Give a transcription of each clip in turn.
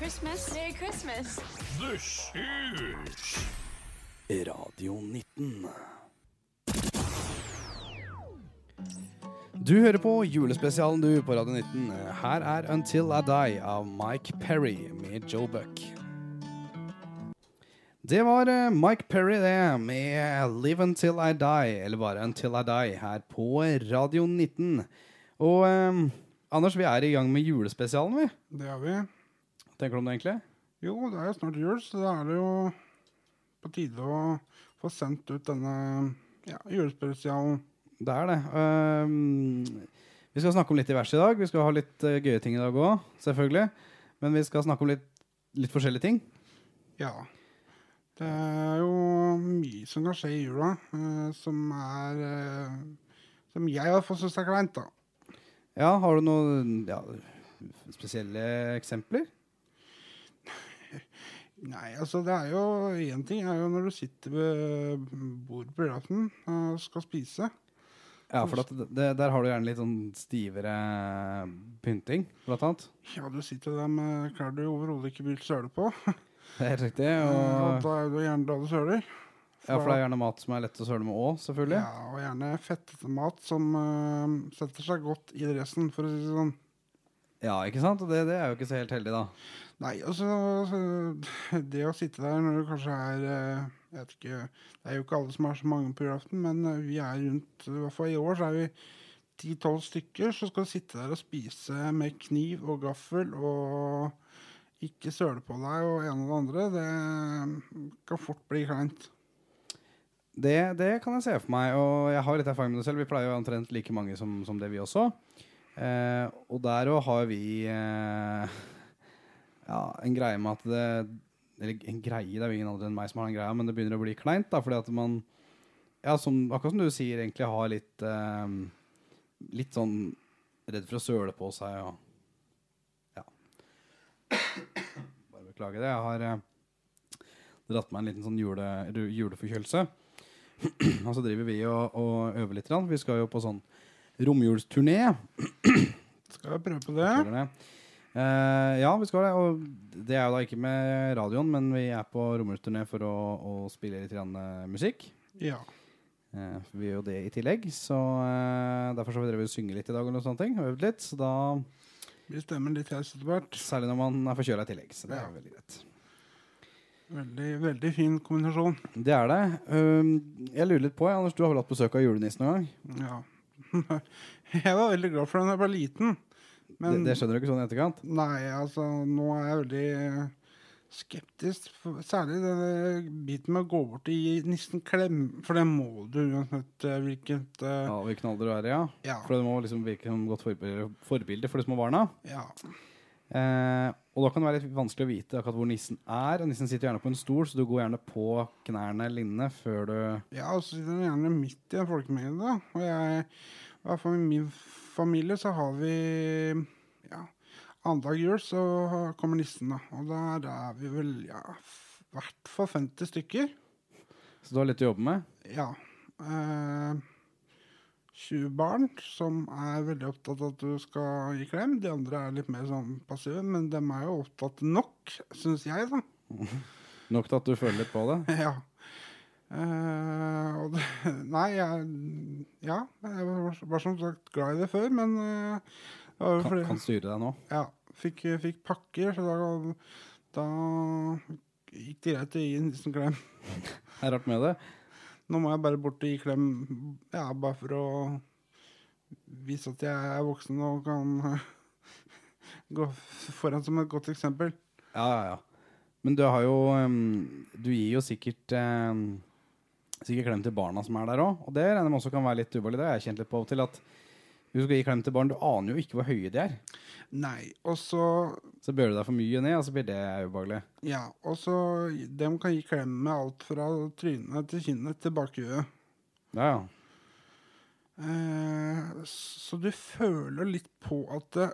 Christmas. Merry Christmas. This is Radio 19. Du hører på julespesialen du på Radio 19. Her er Until I Die av Mike Perry med Joe Buck. Det var eh, Mike Perry det med Live Until I Die, eller bare Until I Die, her på Radio 19. Og eh, Anders, vi er i gang med julespesialen, vi. Det er vi. Tenker du om det egentlig? Jo, det er jo snart jul, så da er det jo på tide å få sendt ut denne ja, julespesialen. Det er det. Um, vi skal snakke om litt diverse i dag. Vi skal ha litt uh, gøye ting i dag òg, selvfølgelig. Men vi skal snakke om litt, litt forskjellige ting. Ja. Det er jo mye som kan skje i jula, uh, som er uh, Som jeg i hvert fall syns er kleint, da. Ja, Har du noen ja, spesielle eksempler? Nei, altså det er jo Én ting er jo når du sitter ved bordet på julaften og skal spise. Ja, for at det, der har du gjerne litt sånn stivere pynting, blant annet. Ja, du sitter der med klær du overhodet ikke vil søle på. Det er helt riktig. Og Og, da er det gjerne da du søler. ja, for det er gjerne mat som er lett å søle med òg, selvfølgelig. Ja, og gjerne fettete mat som uh, setter seg godt i dressen, for å si det sånn. Ja, ikke sant? Og det, det er jo ikke så helt heldig, da. Nei, altså Det å sitte der når du kanskje er eh, Jeg vet ikke Det er jo ikke alle som har så mange på julaften, men eh, vi er rundt I hvert fall i år så er vi ti-tolv stykker. Så skal du sitte der og spise med kniv og gaffel og ikke søle på deg og ene og det andre. Det kan fort bli kleint. Det, det kan jeg se for meg, og jeg har litt erfaring med det selv. Vi pleier jo omtrent like mange som, som det, vi også. Eh, og der òg har vi eh, ja, en greie med at det Eller en greie, det er jo ingen andre enn meg som har den greia, men det begynner å bli kleint. da, fordi at man ja, som, akkurat som du sier, egentlig har litt eh, Litt sånn redd for å søle på seg og Ja. Bare beklage det. Jeg har eh, dratt meg en liten sånn jule, juleforkjølelse. og så driver vi og, og øver litt. Vi skal jo på sånn romjulsturné. Skal jeg prøve på det? Eh, ja, vi skal det. Og det er jo da ikke med radioen, men vi er på romjulsturné for å, å spille litt grann, uh, musikk. Ja. Uh, vi gjør jo det i tillegg, så derfor så vi drevet og synge litt i dag. og noe sånne ting, øvd litt, så da, Vi stemmer litt her etter hvert. Særlig når man er forkjøla i tillegg. Så det Ja. er veldig greit. Veldig, veldig fin kombinasjon. Det er det. Um, jeg lurer litt på, Anders, du har vel hatt besøk av julenissen noen gang? Ja. jeg var veldig glad for den da jeg var liten. Men det, det skjønner du ikke sånn i etterkant? nei, altså nå er jeg veldig skeptisk. Særlig denne biten med å gå bort og gi nissen klem. For det må du uansett eh, hvilket uh, Ja, Hvilken alder du er i, ja? ja. For det må liksom virke som godt forbilde, forbilde for de små barna. ja. Eh, og da kan det være litt vanskelig å vite akkurat hvor nissen er. Og nissen sitter gjerne på en stol, så du går gjerne på knærne linnende før du Ja, og så sitter den gjerne midt i en folkemengde. Og jeg, fall i min familie så har vi ja, annenhver jul så kommer nissen, da. Og der er vi vel ja, i hvert fall 50 stykker. Så du har litt å jobbe med? Ja. Eh, 20 barn som er veldig opptatt av at du skal gi klem. De andre er litt mer sånn passive, men de er jo opptatt nok, syns jeg, da. Nok til at du føler litt på det? Ja. Og det, nei, jeg Ja, jeg var, var som sagt glad i det før, men uh, det Kan, fordi kan styre deg nå? Ja. Fikk, fikk pakker, så da, da gikk det greit å gi en liten klem. Det er rart med det. Nå må jeg bare bort og gi klem, ja, bare for å vise at jeg er voksen og kan gå foran som et godt eksempel. Ja, ja, ja. Men du har jo um, Du gir jo sikkert um, Sikkert klem til barna som er der òg. Og det regner også kan være litt ubehagelig. Det har jeg kjent litt på av og til. At hvis du skal gi klem til barn, du aner jo ikke hvor høye de er. Nei, og så Så bøyer du deg for mye ned, og så blir det ubehagelig. Ja, og så De kan gi klem med alt fra trynet til kinnet til bakhuet. Ja, ja. Eh, så du føler litt på at det,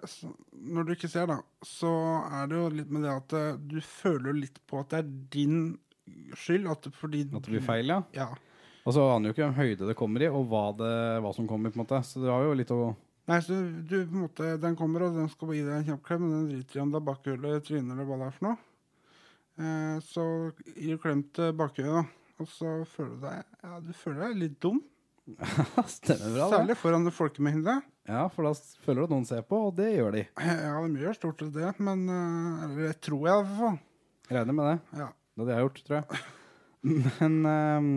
Når du ikke ser, da, så er det jo litt med det at du føler litt på at det er din skyld. At fordi At det blir feil, ja. Ja. Og så aner du ikke hvem høyde det kommer i, og hva, det, hva som kommer. på en måte Så du har jo litt å Nei, så du på en måte, Den kommer, og den skal gi deg en kjempeklem, men den driter i om det er bakhjulet, trynet eller hva det er for noe. Eh, så gir du klem til bakhjulet, da. Og så føler du deg ja, du føler deg litt dum. Stemmer bra. Særlig foran en folkemengde. Ja, for da føler du at noen ser på, og det gjør de. Ja, de gjør stort sett det, men eh, Eller det tror jeg, i hvert fall. Regner med det. Ja. Det hadde jeg gjort, tror jeg. Men um,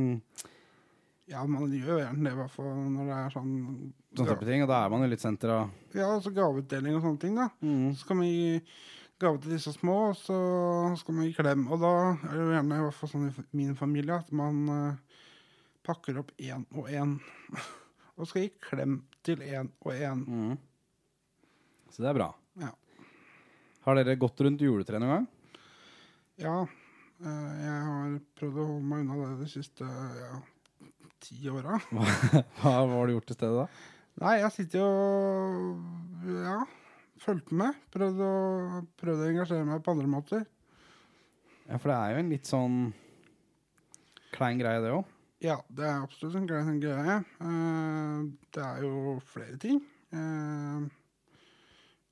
ja, man gjør jo gjerne det, i hvert fall når det er sånn Sånne type ting, og da er man jo litt senter av Ja, altså gaveutdeling og sånne ting, da. Så skal man gi gave til disse små, og så skal man gi klem. Og da er det jo gjerne, i hvert fall sånn i min familie, at man uh, pakker opp én og én. og skal gi klem til én og én. Mm. Så det er bra. Ja. Har dere gått rundt juletreet noen gang? Ja, jeg har prøvd å holde meg unna det de siste ja, ti åra. Hva har du gjort i stedet da? Nei, jeg sitter jo og ja, fulgte med. Prøvd å, prøvd å engasjere meg på andre måter. Ja, for det er jo en litt sånn klein greie, det òg. Ja, det er absolutt en klein greie. Eh, det er jo flere ting. Eh,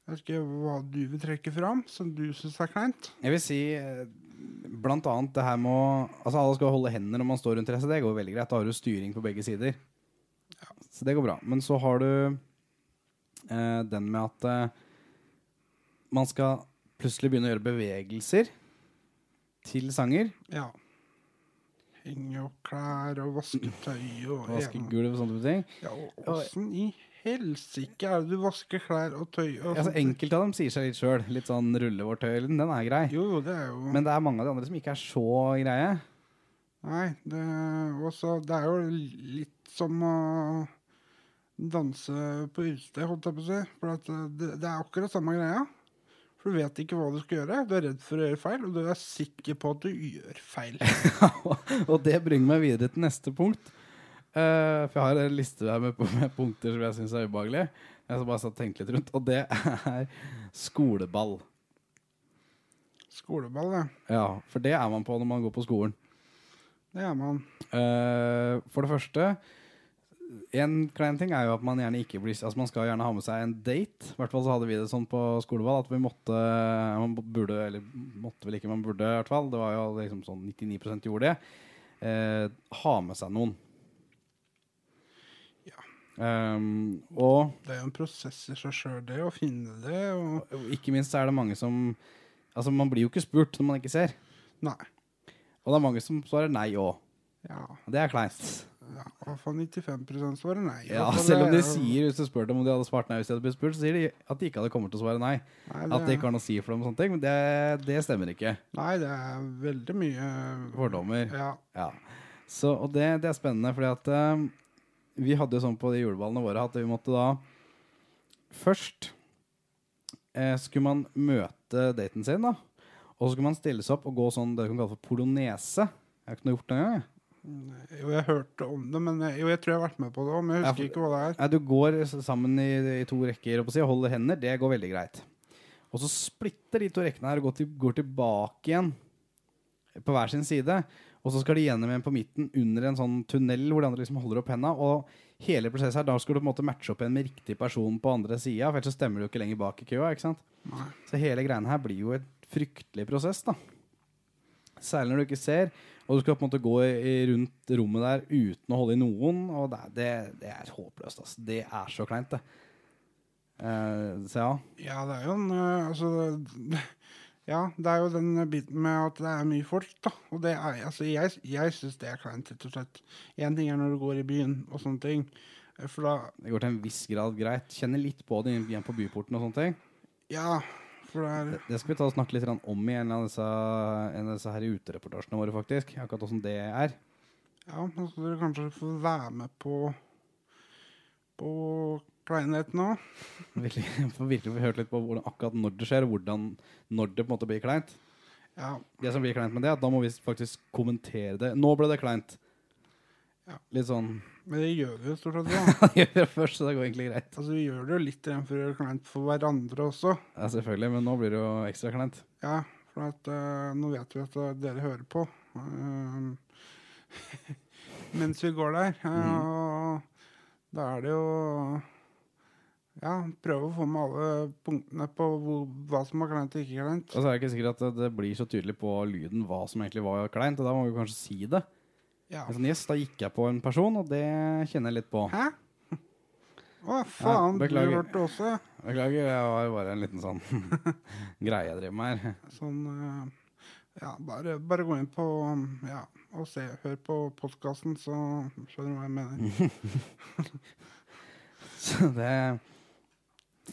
jeg vet ikke hva du vil trekke fram som du syns er kleint. Jeg vil si eh, blant annet det her med å Altså, alle skal holde hender når man står rundt så det går veldig greit. Da har du styring på begge sider. Så det går bra. Men så har du eh, den med at eh, man skal plutselig begynne å gjøre bevegelser til sanger. Ja. Henge opp klær og vaske tøy og Vaske gulv og sånne ting. Ja, og åssen i helsike er det du vasker klær og tøy og Altså, enkelte av dem sier seg litt sjøl. Litt sånn rullevårtøy, den er grei. Jo, jo, det er jo Men det er mange av de andre som ikke er så greie. Nei, det, også, det er jo litt som å danse på utested, holdt jeg på å si. For at det, det er akkurat samme greia. For du vet ikke hva du skal gjøre. Du er redd for å gjøre feil, og du er sikker på at du gjør feil. og det bringer meg videre til neste punkt. Eh, for jeg har en liste her med, med punkter som jeg syns er ubehagelige. Jeg skal bare satt tenke litt rundt. Og det er skoleball. Skoleball, ja. Ja, For det er man på når man går på skolen. Det er man. Uh, for det første En klein ting er jo at man gjerne ikke blir Altså man skal gjerne ha med seg en date. I hvert fall så hadde vi det sånn på skoleball at vi måtte Man burde, eller måtte vel ikke, man burde i hvert fall. Det var jo liksom sånn 99% gjorde det. Uh, ha med seg noen. Um, og Det er jo en prosess i seg sjøl, det å finne det. Og og ikke minst er det mange som Altså Man blir jo ikke spurt når man ikke ser. Nei. Og det er mange som svarer nei òg. Ja, Det er kleint. ja i hvert fall 95 svarer nei. Ja, Selv om de er sier hvis du spør dem om de hadde svart nei hvis de hadde blitt spurt, så sier de at de ikke hadde kommet til å svare nei. Nei, At det ikke har noe å si for dem, og sånne ting, men det, det stemmer ikke. Nei, det er veldig mye Fordommer. Ja. Ja. Så, og det, det er spennende, fordi at eh, vi hadde jo sånn på de juleballene våre at vi måtte da Først eh, skulle man møte daten sin, da. Og så skulle man stille seg opp og gå sånn det kan kalle for polonese. Jeg har ikke noe gjort det engang. jeg. Jo, jeg hørte om det, men jeg, jo, jeg tror jeg har vært med på det òg, men jeg Ja, husker for- ikke hva det er. Nei, Du går sammen i, i to rekker og holder hender. Det går veldig greit. Og så splitter de to rekkene her og går, til, går tilbake igjen på hver sin side. Og så skal de gjennom en på midten under en sånn tunnel hvor de andre liksom holder opp henda. Og hele prosessen her, da skal du på en måte matche opp en med riktig person på andre sida. For ellers så stemmer du jo ikke lenger bak i køa. ikke sant? Nei. Så hele greiene her blir jo et fryktelig prosess, da. Særlig når du ikke ser. Og du skal på en måte gå i, rundt rommet der uten å holde i noen. Og det, det, det er håpløst, altså. Det er så kleint, det. Uh, så ja. Ja, det er jo en uh, Altså Ja, det er jo den biten med at det er mye folk, da. Og det er Altså, jeg, jeg syns det er kleint, rett og slett. Én ting er når du går i byen og sånne ting. Eh, For da Det går til en viss grad greit. Kjenner litt på det igjen på byporten og sånne ting. Ja, for det er Det, det skal vi ta og snakke litt om i en av disse, en av disse her utereportasjene våre, faktisk. Akkurat åssen det er. Ja, nå skal dere kanskje få være med på På kleinheten nå. Virkelig, får virkelig få hørt litt på hvordan, akkurat når det skjer, hvordan, når det på en måte blir kleint. Ja. Det som blir kleint med det, er at da må vi faktisk kommentere det. Nå ble det kleint. Ja. Litt sånn Men det gjør vi jo stort sett, Ja. gjør det først, så det går egentlig greit. Altså, vi gjør det jo litt for å gjøre kleint for hverandre også. Ja, selvfølgelig, men nå blir det jo ekstra kleint. Ja, for at uh, nå vet vi at eh, dere hører på uh, mens vi går der. Uh, mm. Og da er det jo ja, prøve å få med alle punktene på hvor, hva som var kleint og ikke kleint. Og så er det ikke sikkert at det- blir så tydelig på lyden hva som egentlig var kleint, og da må vi kanskje si det. Ja. Sånn, yes, da gikk jeg på en person, og det kjenner jeg litt på. Hæ? Å, faen, du beklager. hørte også. Beklager, jeg var bare en liten sånn greie jeg driver med her. Sånn eh, Ja, bare, bare gå inn på Ja, og se. Hør på podkasten, så skjønner du hva jeg mener. Så det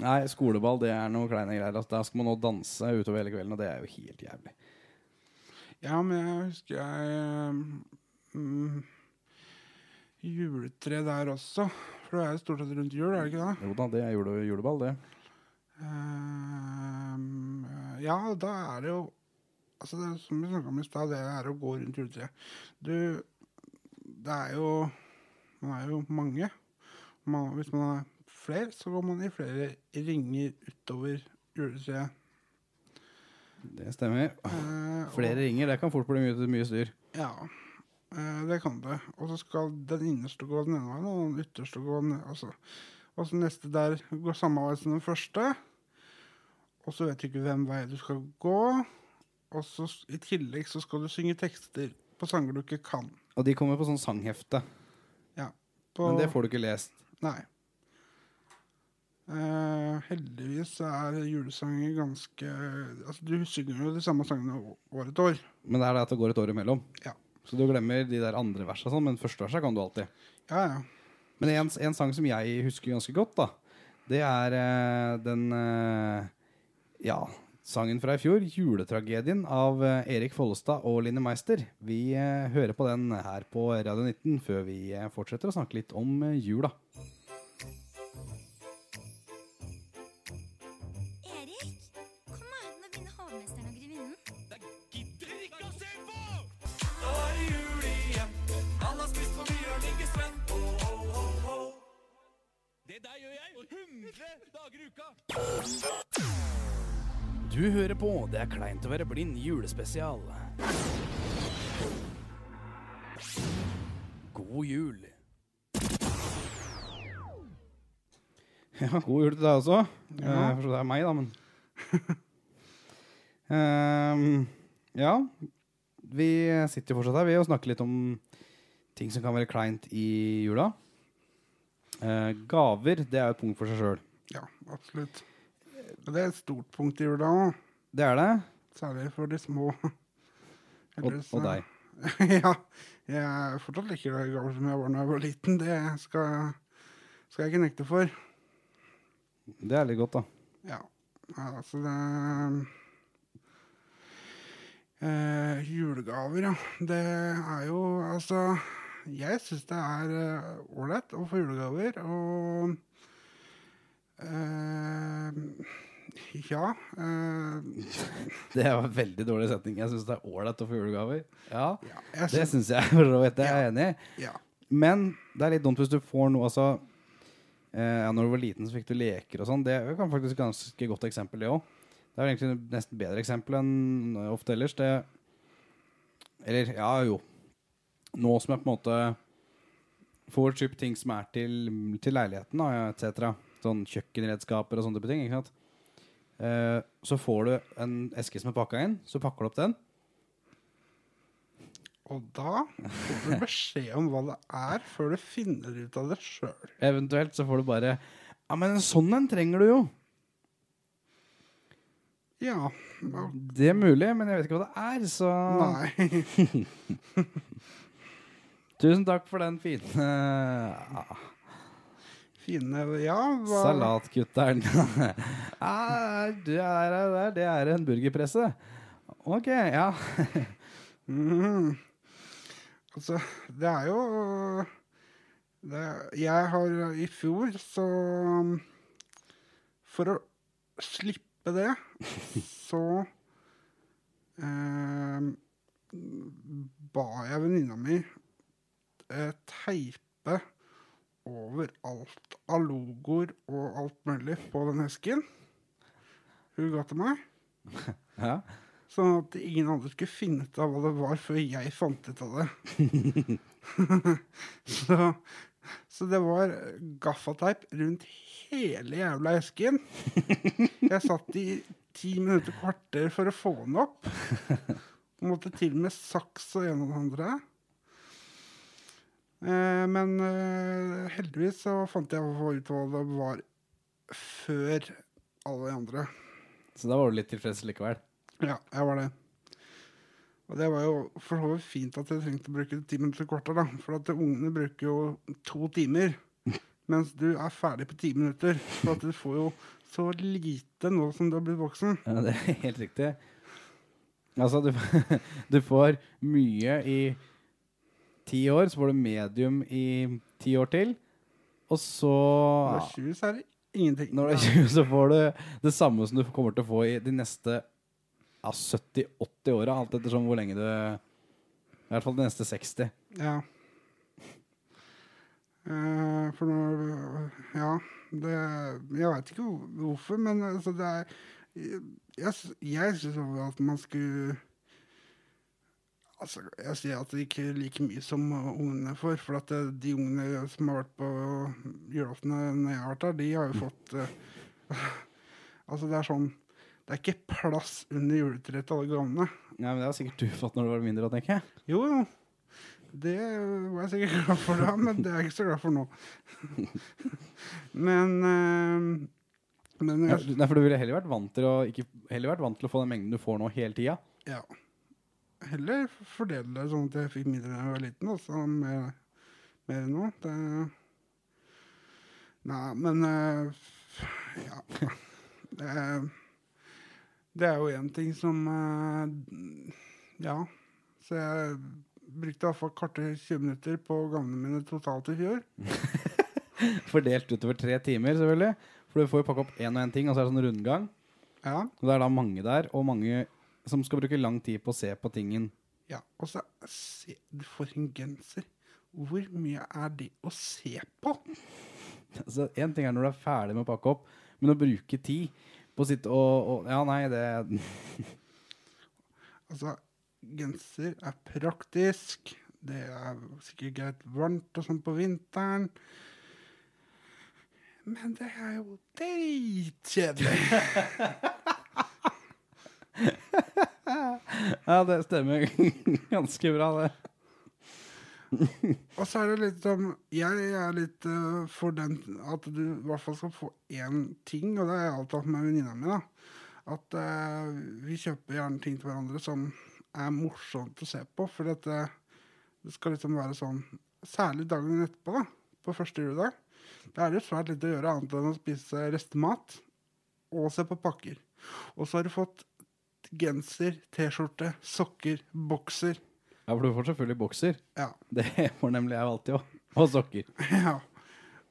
Nei, skoleball det er noe kleine greier. Altså, da skal man nå danse utover hele kvelden, og det er jo helt jævlig. Ja, men jeg husker jeg mm, Juletre der også. For det er jo stort sett rundt jul, er det ikke det? Jo da, det er jule, juleball, det. Um, ja, da er det jo Altså, det er som vi snakka om i stad, det er å gå rundt juletreet. Du Det er jo Man er jo mange. Man, hvis man er flere, så går man i flere ringer utover juletreet. Det stemmer. Eh, og- Flere ringer, det kan fort bli mye, mye styr. Ja, eh, det kan det. Og så skal den innerste gå den ene veien, og den ytterste gå den altså. Og så neste der går samme vei som den første. Og så vet du ikke hvem vei du skal gå. Og så i tillegg så skal du synge tekster på sanger du ikke kan. Og de kommer på sånn sanghefte, Ja. På, men det får du ikke lest. Nei. Eh, heldigvis er julesanger ganske Altså, du synger jo de samme sangene år etter år. Men det er det at det går et år imellom. Ja. Så du glemmer de der andre versene, sånn, men første verset kan du alltid. Ja, ja. Men en, en sang som jeg husker ganske godt, da, det er uh, den uh, Ja, sangen fra i fjor, 'Juletragedien' av Erik Follestad og Line Meister. Vi hører på den her på Radio 19 før vi fortsetter å snakke litt om jula. 100 dager i uka. Du hører på Det er kleint å være blind julespesial. God jul. Ja, god jul til deg også. Ja. Eh, Jeg forstår det er meg, da, men um, Ja. Vi sitter jo fortsatt her vi og snakker litt om ting som kan være kleint i jula. Eh, gaver, det er jo et punkt for seg sjøl. Ja, absolutt. Det er et stort punkt i jula òg. Det er det. Særlig for de små. Og, Ellers, og deg. ja. Jeg er fortsatt like gammel som jeg var da jeg var liten. Det skal, skal jeg ikke nekte for. Det er litt godt, da. Ja. ja altså det eh, Julegaver, ja. Det er jo altså Jeg syns det er eh, ålreit å få julegaver, og uh, Ja. uh, Det var en veldig dårlig setning. Jeg syns det er ålreit å få julegaver. Ja, ja jeg Det syns- jeg for så vidt. Det er jeg enig i. ja. Men det er litt dumt hvis du får noe altså uh, ja, Når du var liten, så fikk du leker og sånn. Det er faktisk et ganske godt eksempel, det òg. Det er egentlig nesten bedre eksempel enn ofte ellers. Det Eller, ja jo. Nå som jeg på en måte får kjøpt ting som er til, til leiligheten, etc. Sånn kjøkkenredskaper og sånne type ting. Eh, så får du en eske som er pakka inn, så pakker du opp den. Og da får du beskjed om hva det er, før du finner ut av det sjøl. Eventuelt så får du bare Ja, men en sånn en trenger du jo. Ja. Det er mulig, men jeg vet ikke hva det er, så Nei. Tusen takk for den fine ah, Fine Ja, hva salatkutteren. ah, det, det, er, det er en burgerpresse. Ok, ja. mm. Altså, det er jo det, Jeg har i fjor, så For å slippe det, så eh, ba jeg venninna mi eh, teipe over alt av logoer og alt mulig på den esken hun ga til meg. ja. Sånn at ingen andre skulle finne ut av hva det var før jeg fant ut av det. så Så det var gaffateip rundt hele jævla esken. Jeg satt i ti minutter, kvarter for å få den opp. Måtte til med saks og en og det andre. Eh, men eh, heldigvis så fant jeg ut hva det var før alle de andre. Så da var du litt tilfreds likevel. Ja, jeg var det. Og det var jo for så vidt fint at jeg trengte å bruke ti minutter kvarter, da. For at ungene bruker jo to timer. Mens du er ferdig på ti minutter. For at du får jo så lite nå som du har blitt voksen. Ja, det er helt riktig. Altså, du, du får mye i ti år, så får du medium i ti år til. Og så Når du er 20, så er det ingenting. Når du er 20, så får du det samme som du kommer til å få i de neste ja, 70-80 åra. Alt ettersom hvor lenge du I hvert fall de neste 60. Ja. Uh, for nå Ja, det Jeg veit ikke hvorfor, men altså, det er Jeg, jeg syns at man skulle Altså, jeg sier at det ikke er like mye som ungene får. For at eh, de ungene som har vært på julaften når jeg har vært der, de har jo fått uh, Altså, det er sånn Det er ikke plass under juletreet til alle gavene. Ja, men Det har sikkert du fått når du var mindre, tenker jeg. Jo. Det var jeg sikkert glad for da, men det er jeg ikke så glad for nå. men uh, Men Ja, jeg, nei, for du ville heller vært vant til å ikke, heller vært vant til å få den mengden du får nå, hele tida. ja. Heller fordele det sånn at jeg fikk mindre da jeg var liten, og så mer, mer nå. Det Nei, men eh, Ja. Det, det er jo én ting som eh, Ja. Så jeg brukte iallfall kvarter 20 minutter på gavene mine totalt i fjor. Fordelt utover tre timer, selvfølgelig. For du får jo pakke opp én og én ting, og så er det sånn rundgang. Ja. Og det er da mange der, og mange som skal bruke lang tid på å se på tingen. Ja, og så se, du får en genser. Hvor mye er det å se på? Altså, Én ting er når du er ferdig med å pakke opp, men å bruke tid på å sitte og, og Ja, nei, det Altså, genser er praktisk. Det er sikkert greit varmt og sånn på vinteren. Men det er jo dritkjedelig. Ja, det stemmer ganske bra, det. Og så er det litt sånn Jeg er litt uh, for den at du i hvert fall skal få én ting, og det har jeg alltid hatt med venninna mi. At uh, vi kjøper gjerne ting til hverandre som er morsomt å se på. For at, øh, det skal liksom være sånn Særlig dagen etterpå, da. På første juledag. Da er det jo svært lite å gjøre annet enn å spise restemat og se på pakker. Og så har du fått genser, T-skjorte, sokker, bokser. Ja, for du får selvfølgelig bokser. Ja. Det får nemlig jeg alltid òg. Og sokker. Ja.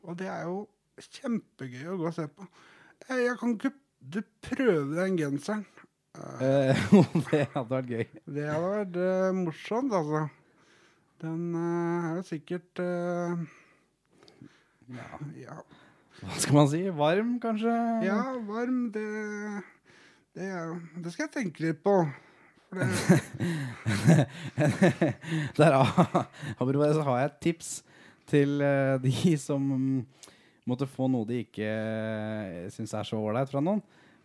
Og det er jo kjempegøy å gå og se på. Eh, Jeg kan ikke Du prøve den genseren. Eh, det hadde vært gøy. Det hadde vært uh, morsomt, altså. Den uh, er jo sikkert uh, Ja. ja. Hva skal man si? Varm, kanskje? ja, varm, det det, det skal jeg tenke litt på. Det, Der har, så har jeg et tips til eh, de som mm, måtte få noe de ikke uh, syns er så ålreit fra noen.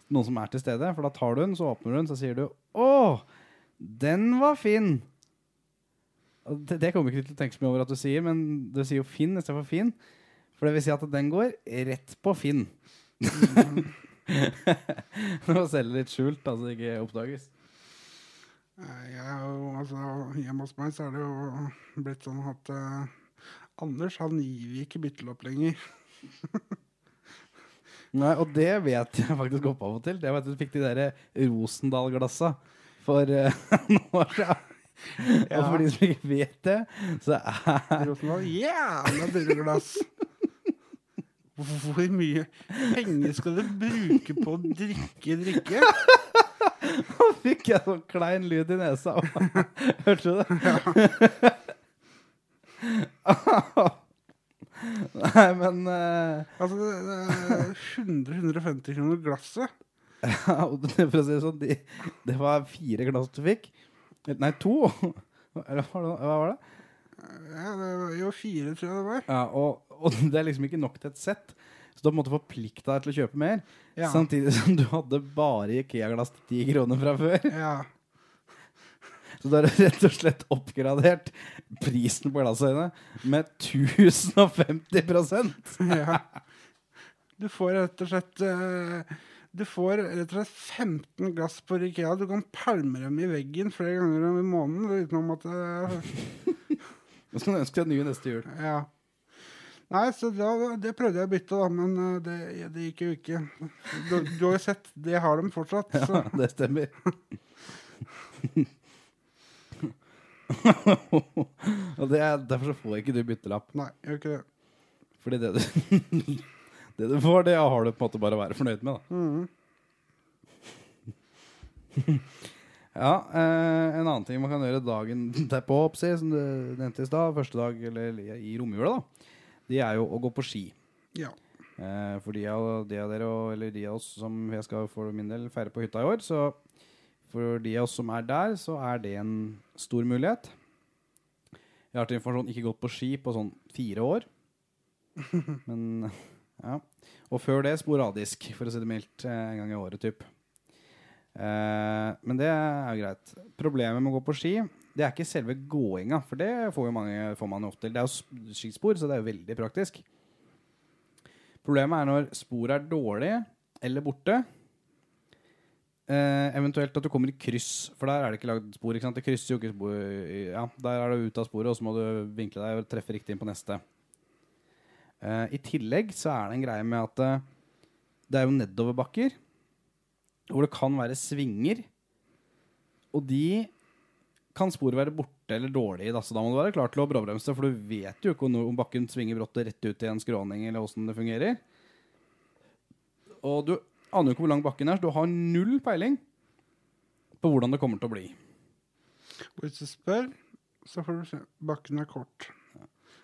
Noen som er til stede. For da tar du den, så åpner du den, så sier du 'Å, den var fin'. Det, det kommer ikke til å tenke så mye over at du sier, men du sier jo Finn istedenfor 'Fin'. For det vil si at den går rett på Finn. Du selger selge litt skjult, altså ikke oppdages. eh, jeg altså, hjemme hos meg så er det jo blitt sånn at uh, Anders han gir vi ikke byttelopp lenger. Nei, og det vet jeg faktisk opphavet til. Det var at du fikk de der Rosendal-glassa for uh, noen år siden. Og for de som ikke vet det, så er Rosendal, jævla dyre glass. Hvor mye penger skal du bruke på å drikke drikke? Nå fikk jeg sånn klein lyd i nesa. Hørte du det? Nei, men uh... Altså, det det er 100-150 kroner glasset. ja, For å si det sånn, de, det var fire glass du fikk. Nei, to. Hva var det? Ja, det var jo fire, tror jeg det var. Ja, og og det er liksom ikke nok til et sett. Så du har på en måte forplikta deg til å kjøpe mer. Ja. Samtidig som du hadde bare Ikea-glass til 10 kroner fra før. Ja. Så da har du rett og slett oppgradert prisen på glassene med 1050 ja. Du får rett og slett eh, Du får rett og slett 15 glass på Ikea. Du kan palme dem i veggen flere ganger i måneden utenom at eh, Nå skal du ønske deg nye neste jul. Ja. Nei, så da, det prøvde jeg å bytte, da, men eh, det, det gikk jo ikke. Du, du har jo sett, det har de fortsatt. Så. Ja, det stemmer. Og det er, derfor så får ikke du byttelapp. Nei, gjør ikke det. Fordi det du, det du får, det har du på en måte bare å være fornøyd med. Da. Mhm. Ja, eh, En annen ting man kan gjøre dagen derpå, som du nevnte i stad, første dag eller i romjula, da, det er jo å gå på ski. Ja. Eh, for de av, de av dere, og, eller de av oss som jeg skal for min del feire på hytta i år, så for de av oss som er der, så er det en stor mulighet. Jeg har til informasjon ikke gått på ski på sånn fire år. Men ja. Og før det sporadisk, for å si det mildt, eh, en gang i året, typ. Eh, men det er jo greit. Problemet med å gå på ski, det er ikke selve gåinga, for det får, mange, får man jo ofte til. Det er jo skispor, så det er jo veldig praktisk. Problemet er når spor er dårlig eller borte. Eh, eventuelt at du kommer i kryss, for der er det ikke lagd spor. ikke sant? Det krysser jo ikke spor. Ja, Der er du ute av sporet, og så må du vinkle deg og treffe riktig inn på neste. Eh, I tillegg så er det en greie med at eh, det er jo nedoverbakker, hvor det kan være svinger. Og de kan sporet være borte eller dårlig. Da, så da må du være klar til å bråbremse, for du vet jo ikke om bakken svinger brått rett ut i en skråning, eller åssen det fungerer. Og du aner jo ikke hvor lang bakken er, så du har null peiling på hvordan det kommer til å bli. Hvis du spør, så får du se. Bakken er kort.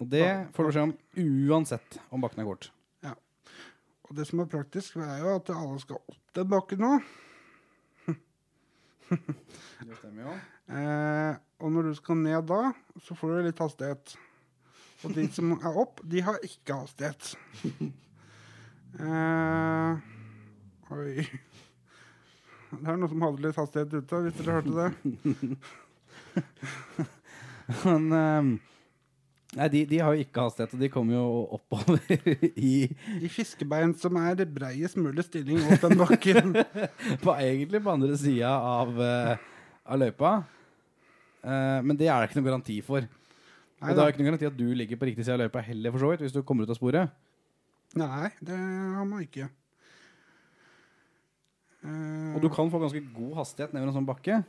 Og det får du se om uansett om bakken er kort. Ja. Og det som er praktisk, er jo at alle skal opp den bakken nå. Det stemmer jo. Eh, og når du skal ned da, så får du litt hastighet. Og de som er opp, de har ikke hastighet. Eh, oi. Det er noen som hadde litt hastighet ute, hvis dere hørte det. Men ehm, Nei, de, de har jo ikke hastighet, og de kommer jo oppover i I fiskebein som er breiest mulig stilling opp den bakken. på, Egentlig på andre sida av, uh, av løypa. Uh, men det er det ikke noen garanti for. Og det er ikke noen garanti at du ligger på riktig side av løypa heller, for så vidt, hvis du kommer ut av sporet. Nei, det har man ikke. Uh, Og du kan få ganske god hastighet nedover en sånn bakke.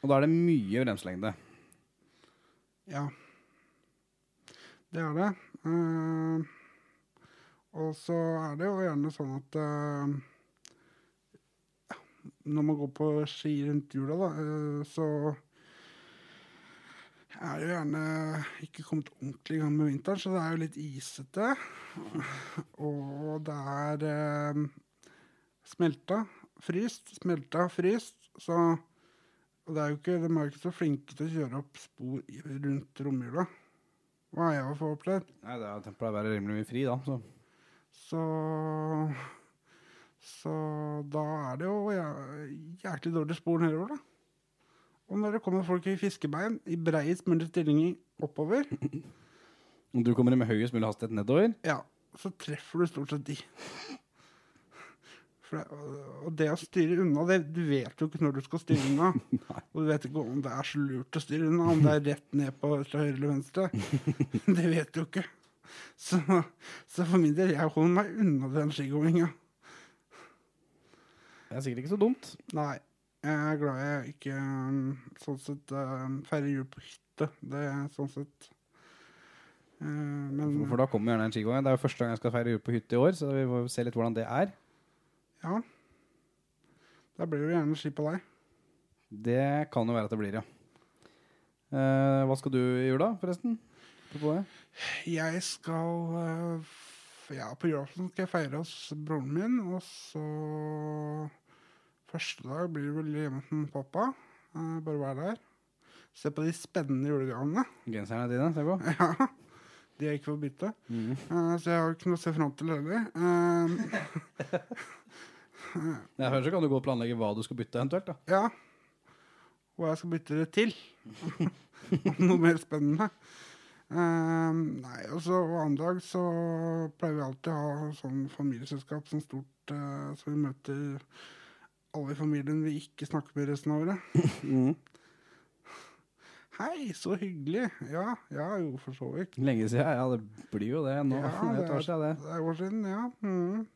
Og da er det mye bremselengde. Ja. Det er det. Uh, og så er det jo gjerne sånn at uh, Når man går på ski rundt jula, da, uh, så er det jo gjerne ikke kommet ordentlig i gang med vinteren, så det er jo litt isete. Og det er smelta, fryst, smelta, fryst. Så og det er jo ikke, de er jo ikke så flinke til å kjøre opp spor rundt romjula. Hva har jeg å få opplevd? Nei, det er- pleier å være rimelig mye fri, da. Så. Så Så da er det jo jæklig dårlig spor nedover, da. Og når det kommer folk i fiskebein i breiest mulig stilling oppover, Og du kommer med høyest mulig hastighet nedover ja, så treffer du stort sett de. For det, og det å styre unna det, Du vet jo ikke når du skal styre unna. Og du vet ikke om det er så lurt å styre unna, om det er rett ned på fra høyre eller venstre. Det vet du ikke. Så, så for min del, jeg holder meg unna den skigåinga. Det er sikkert ikke så dumt. Nei. Jeg er glad jeg ikke um, sånn sett um, feirer jul på hytte. Det er sånn sett Eh, Men For, for da kommer gjerne en skigåing. Det er jo første gang jeg skal feire jul på hytte i år, så vi får se litt hvordan det er. Ja. Da blir det gjerne ski på deg. Det kan jo være at det blir, ja. Eh, hva skal du i jula, forresten? Jeg skal eh, Ja, på julaften skal jeg feire hos broren min, og så Første dag blir det vel hjemme hos pappa. Eh, bare være der. Se på de spennende julegavene. Genserne dine, se på. Ja. de jeg ikke får bytte. Mm. Eh, så jeg har ikke noe å se fram til heller. Eh, jeg hører så kan du gå og planlegge hva du skal bytte eventuelt. da ja. Hva jeg skal bytte det til. noe mer spennende. Um, nei, og så annen dag så pleier vi alltid å ha sånn familieselskap sånn stort, uh, så vi møter alle i familien vi ikke snakker med resten av året. Mm. Hei, så hyggelig. Ja, ja, jo, for så vidt. Lenge siden. Ja, det blir jo det nå. Ja, det er er år siden, ja. Mm.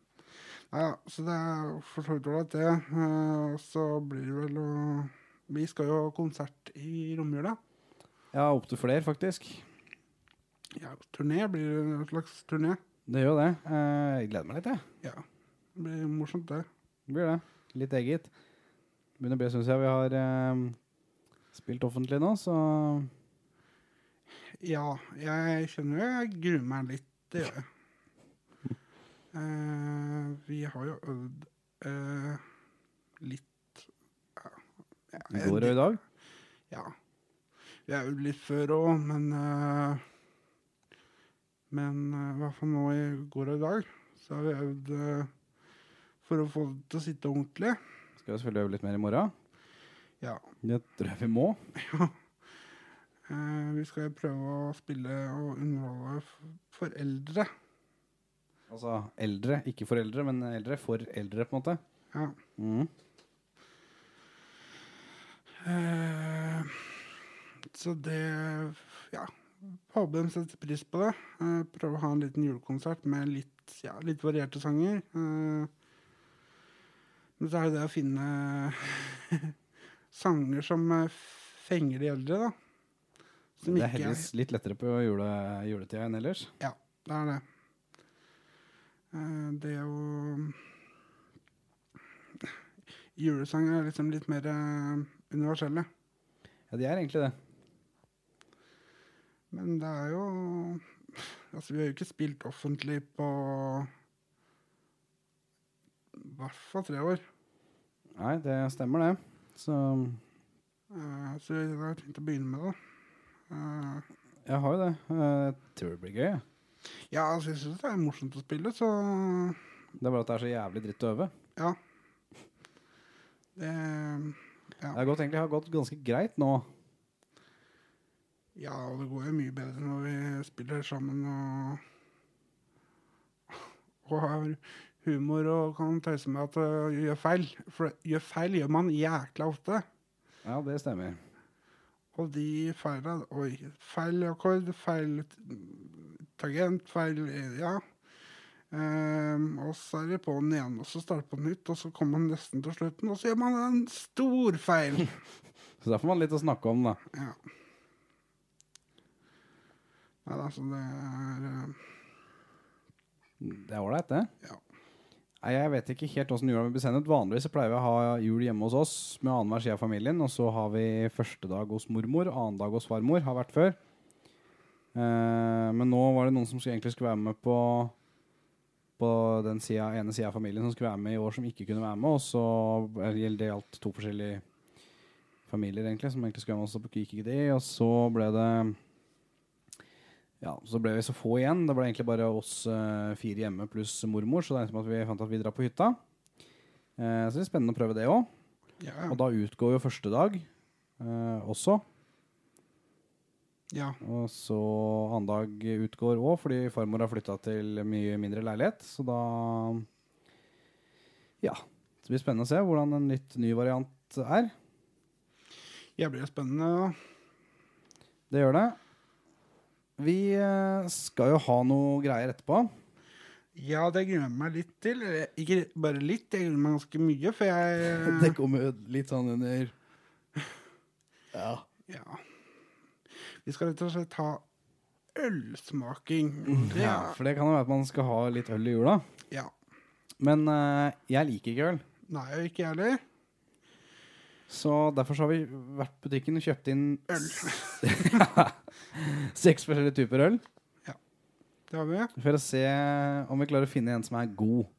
Ja så det er for så vidt ålreit, det. Og så blir det vel å Vi skal jo ha konsert i romjula. Ja, opptil flere, faktisk. Ja, turné blir det en slags turné. Det gjør det. Eh, Jeg gleder meg litt, jeg. Ja. Det blir morsomt, det. Det blir det. Litt eget. Begynner å bli syns jeg, vi har eh, spilt offentlig nå, så Ja, jeg skjønner jo jeg gruer meg litt. Det gjør jeg. Eh, vi har jo øvd eh, litt ja, ja, i går og i dag. Ja. Vi har øvd litt før òg, men eh, Men i hvert fall nå i går og i dag, så har vi øvd for å få det til å sitte ordentlig. Skal jo selvfølgelig øve litt mer i morgen. Ja. Det tror jeg vi må. Eh, vi skal prøve å spille og underholde foreldre. Altså eldre, ikke foreldre, men eldre for eldre, på en måte. Ja. Mm. Eh, så det Ja. Håper de setter pris på det. Eh, prøve å ha en liten julekonsert med litt, ja, litt varierte sanger. Eh, men så er det det å finne sanger som eh, fenger de eldre, da. Som Det er heldigvis litt lettere på jule, juletida enn ellers. Ja, det er det. Eh, det å Julesanger er liksom litt mer eh, universelle. Ja, de er egentlig det. Men det er jo Altså, vi har jo ikke spilt offentlig på i hvert fall tre år. Nei, det stemmer, det. Så Uh, så jeg har tenkt å begynne med det. Uh, jeg har jo det. Uh, Jeg tror det blir gøy. jeg. Ja, altså, jeg syns det er morsomt å spille, så Det er bare at det er så jævlig dritt å øve. ja. Det Det har gått, egentlig har gått ganske greit nå. Ja, og det går jo mye bedre når vi spiller sammen og og har humor og kan tøyse med at uh, gjør feil. For gjør feil gjør man jækla ofte. Ja, det stemmer. Og de feila Oi. Feil akkord, feil tangent, feil Ja. Um, og så er det på'n igjen, og så starter på nytt, og så kommer man nesten til slutten, og så gjør man en stor feil. Så da får man litt å snakke om, da. Ja. Nei, altså, det er uh... Det er ålreit, det. Ja. Nei, Jeg vet ikke helt åssen jula blir besendet. Vanligvis så pleier vi å ha jul hjemme hos oss med annenhver side av familien. Og så har vi første dag hos mormor, annen dag hos farmor. Har vært før. Eh, men nå var det noen som skulle, egentlig skulle være med på På den sida, ene sida av familien som skulle være med i år, som ikke kunne være med. Og så gjelder det alt to forskjellige familier egentlig som egentlig skulle være med, også gikk ikke det. Og så ble det ja, så ble vi så få igjen. Det ble egentlig bare oss eh, fire hjemme pluss mormor. Så det endte med at vi fant at vi drar på hytta. Eh, så det er spennende å prøve det òg. Ja. Og da utgår jo første dag eh, også. Ja. Og så annen dag utgår òg, fordi farmor har flytta til mye mindre leilighet. Så da Ja. Det blir spennende å se hvordan en litt ny variant er. Jeg blir spennende. Det gjør det. Vi eh, skal jo ha noe greier etterpå. Ja, det gruer jeg meg litt til. Ikke bare litt, jeg gruer meg ganske mye, for jeg Det kommer jo litt sånn under Ja. Ja. Vi skal rett og slett ha ølsmaking. Det Ja, for det kan jo være at man skal ha litt øl i jula. ja. Men eh, jeg liker ikke øl. Nei, ikke jeg heller. Så derfor så har vi vært på butikken og kjøpt inn Øl. seks forskjellige typer øl. Ja, Det har vi. For å se om vi klarer å finne en som er god.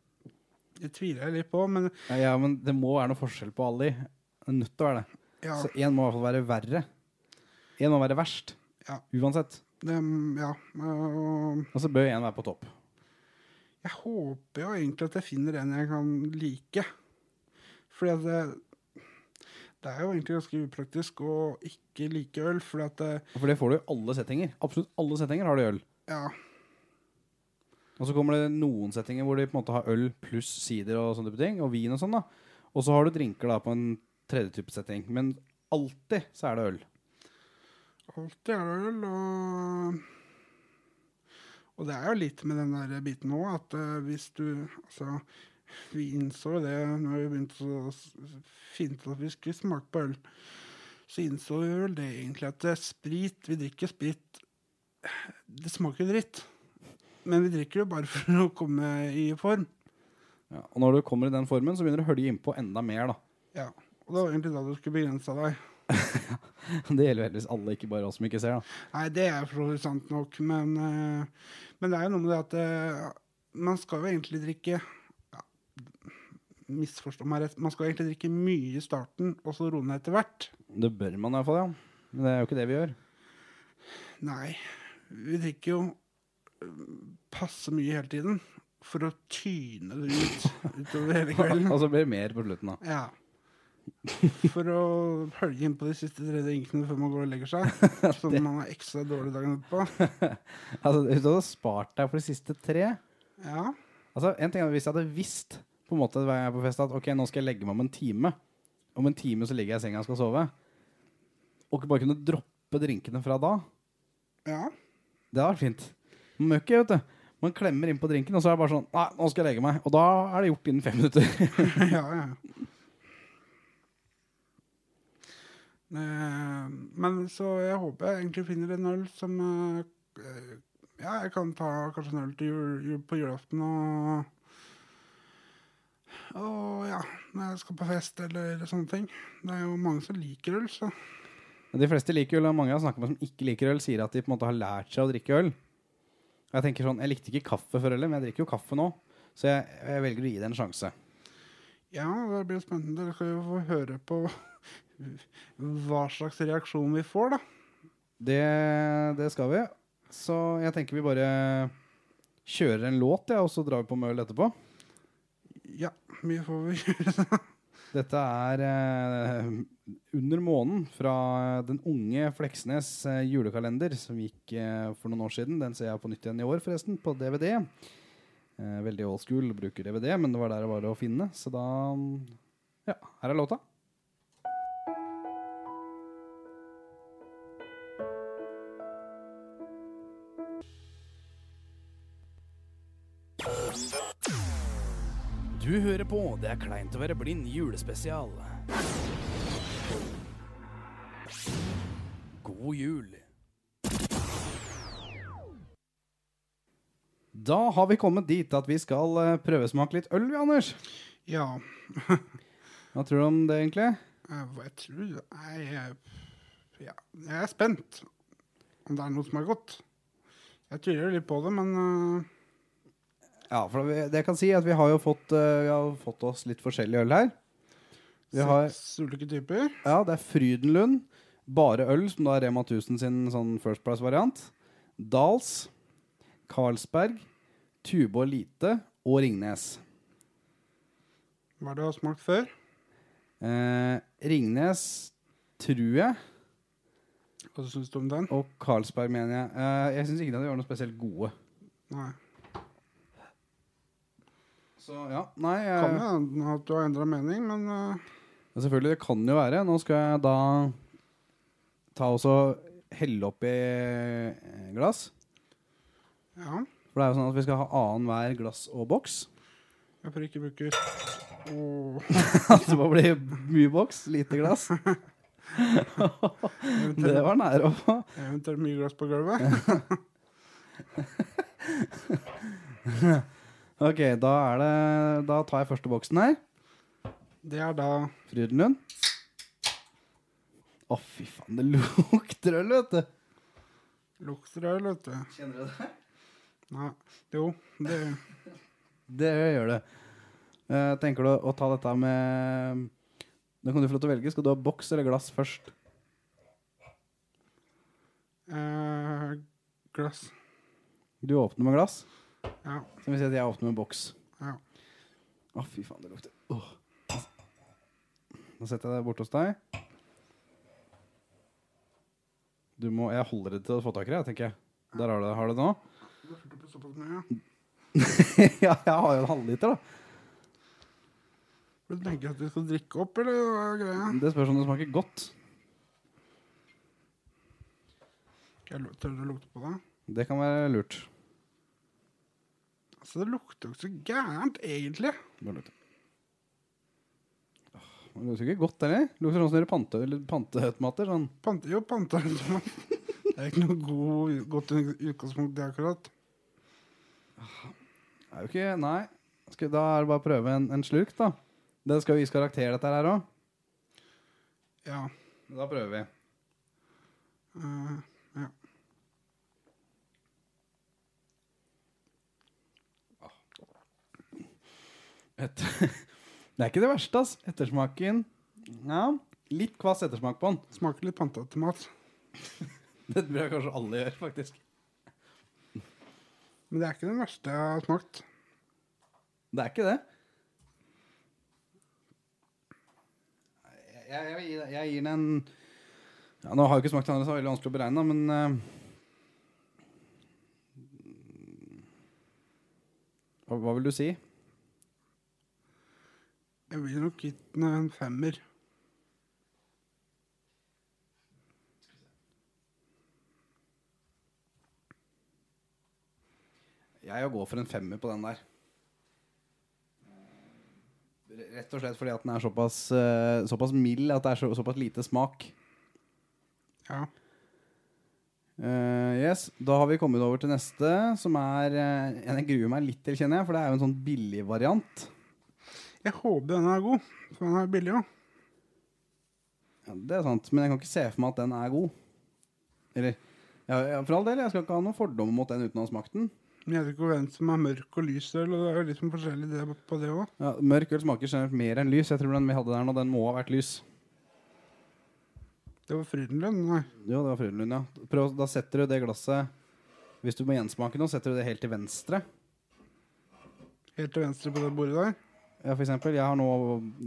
Det tviler jeg litt på, men Ja, ja, men det må være noe forskjell på alle de. Det er nødt til å være det. ja. Så én må i hvert fall være verre. Én må være verst. Ja. Uansett. Det, ja. Og Og så bør én være på topp. jeg håper jo egentlig at jeg finner en jeg kan like. Fordi at det, det er jo egentlig ganske upraktisk å ikke like øl, fordi at det, For det får du i alle settinger. Absolutt alle settinger har du øl. Ja. Og så kommer det noen settinger hvor de på en måte har øl pluss sider og sånne type ting, og vin og sånn. da. Og så har du drinker da på en tredje type setting. Men alltid så er det øl. Det øl, og Og det er jo litt med den der biten òg, at eh, hvis du Altså, vi innså jo det når vi begynte å finne ut at vi skulle smake på øl. Så innså vi vel det egentlig at eh, sprit Vi drikker sprit Det smaker dritt. Men vi drikker det bare for å komme i form. Ja. Og når du kommer i den formen, så begynner du å hølje innpå enda mer, da. Ja. Og det var egentlig da du skulle begrense deg. Det gjelder jo heldigvis alle, ikke bare oss som ikke ser, da. Nei, det er for så vidt sant nok, men, uh, men det er jo noe med det at uh, man skal jo egentlig drikke ja, Misforstå meg rett. Man skal jo egentlig drikke mye i starten, og så roe ned etter hvert. Det bør man i hvert fall, ja. Men det er jo ikke det vi gjør. Nei, vi drikker jo eh, passe mye hele tiden for å tyne det ut utover hele kvelden. Og så blir det mer på slutten, da. Ja. For å hølge inn på de siste tre drinkene før man går og legger seg. Sånn at man er ekstra dårlig dagen etterpå. Altså, du hadde spart deg for de siste tre Ja. Altså, en ting er Hvis jeg hadde visst på en måte hver gang jeg er på fest at ok, nå skal jeg legge meg om en time Om en time så ligger jeg i senga og skal sove, og ikke bare kunne droppe drinkene fra da, ja. det hadde vært fint. Man må ikke, vet du. Man klemmer inn på drinken, og så er det bare sånn Nei, nå skal jeg legge meg. Og da er det gjort innen fem minutter. ja, ja. Eh, men så jeg håper jeg egentlig finner en øl som eh, Ja, jeg kan ta kanskje en øl til jul, jul på julaften og Og ja, når jeg skal på fest eller sånne ting. Det er jo mange som liker øl, så De fleste liker øl, og mange jeg har med som ikke liker øl, sier at de på en måte har lært seg å drikke øl. Og Jeg tenker sånn, jeg likte ikke kaffe før heller, men jeg drikker jo kaffe nå. Så jeg, jeg velger å gi det en sjanse. ja, det blir spennende. Dere skal jo få høre på hva slags reaksjon vi får, da. Det, det skal vi. Så jeg tenker vi bare kjører en låt, ja, og så drar vi på øl etterpå. Ja, vi får vel gjøre det. Dette er eh, under månen fra den unge Fleksnes eh, julekalender som gikk eh, for noen år siden. Den ser jeg på nytt igjen i år, forresten, på DVD. Eh, veldig old school, bruker DVD, men det var der det var å finne. Så da Ja, her er låta. På Det er kleint å være blind julespesial. God jul. Da har vi kommet dit at vi skal eh, prøvesmake litt øl, vi, Anders. Ja. Hva tror du om det, egentlig? Eh, jeg tror jeg, ja, jeg er spent om det er noe som er godt. Jeg tviler litt på det, men øh, Ja, for det, det kan si er at vi har jo fått, eh, vi har fått oss litt forskjellig øl her. Vi har, seks ulike typer. ja, det er Frydenlund, bare øl, som da er Rema 1000 sin sånn First Price-variant. Dals, Carlsberg, Tuborg Lite og Ringnes. Hva er det du har smakt før? Eh, Ringnes tror jeg, Hva syns du om den? og Carlsberg mener jeg. Eh, jeg syns av de var noe spesielt gode. Nei. Så ja, nei jeg... Kan jo hende at du har endra mening, men uh... men Selvfølgelig, det kan jo være. Nå skal jeg da ta også helle oppi eh, glass. ja. For det er jo sånn at vi skal ha annenhver glass og boks. Får ikke bruke Åh, Det må bli mye boks, lite glass. Det var nære å eventuelt mye glass på gulvet. Ok, da er det Da tar jeg første boksen her. Det er da Frydenlund. Å, fy faen, det lukter øl, vet du. lukter øl, vet du. Kjenner du det? Nei. Jo, det Det gjør det. Uh, tenker du å ta dette med Nå kan du få lov til å velge. Skal du ha boks eller glass først? Uh, glass. Du åpner med glass. Ja. Så vil si at jeg åpner med boks. ja. Å, fy faen, det lukter oh. Nå setter jeg det bort hos deg. Du må Jeg holder det til å få tak i det, tenker jeg. Der har du det. Har du det nå? Ja, jeg har jo en halvliter, da. Du tenker at du skal drikke opp, eller hva er greia? Det spørs om det smaker godt. Skal jeg tørre å lukte på det? Det kan være lurt. Altså, det lukter jo ikke så gærent, egentlig. Bare lukte. Åh, Det lukter ikke godt, eller? Det lukter sånn som dere pante, eller pantetomater. Sånn. Pante, jo, panteautomat. Det er ikke noe god, godt utgangspunkt, det akkurat. Det er jo ikke Nei. Skal, da er det bare å prøve en, en slurk, da. Det skal jo gis karakter, dette her òg. Ja. Da prøver vi. eh, ja. Et, det er ikke det verste, ass. Ettersmaken Ja, litt kvass ettersmak på den. Smaker litt panteautomat. Det tror jeg kanskje alle gjør, faktisk. Men det er ikke den verste jeg har smakt. Det er ikke det. Jeg, jeg, jeg, jeg gir den en ja, Nå har jeg ikke smakt den andre, så det er veldig vanskelig å beregne, men uh, hva, hva vil du si? Jeg vil nok gitt den en femmer. Jeg går for en femmer på den der. Rett og slett fordi at den er såpass, eh, såpass mild at det er så, såpass lite smak. Ja. Uh, yes, Da har vi kommet over til neste, som er uh, en jeg gruer meg litt til, kjenner jeg. For det er jo en sånn billig variant. Jeg håper den er god, for den er billig òg. Ja, det er sant, men jeg kan ikke se for meg at den er god. Eller ja, For all del, jeg skal ikke ha noen fordommer mot den uten å smakt den. Men jeg vet ikke hvem som er mørk og lys øl, og det er jo litt sånn forskjellig det på det òg. Ja, mørk øl smaker generelt mer enn lys. Jeg tror den vi hadde der nå, den må ha vært lys. Det var Frydenlund, nei. Jo, det var Frydenlund, ja. Prøv, da setter du det glasset Hvis du må gjensmake noe, setter du det helt til venstre. Helt til venstre på det bordet der. Ja, for eksempel, jeg har nå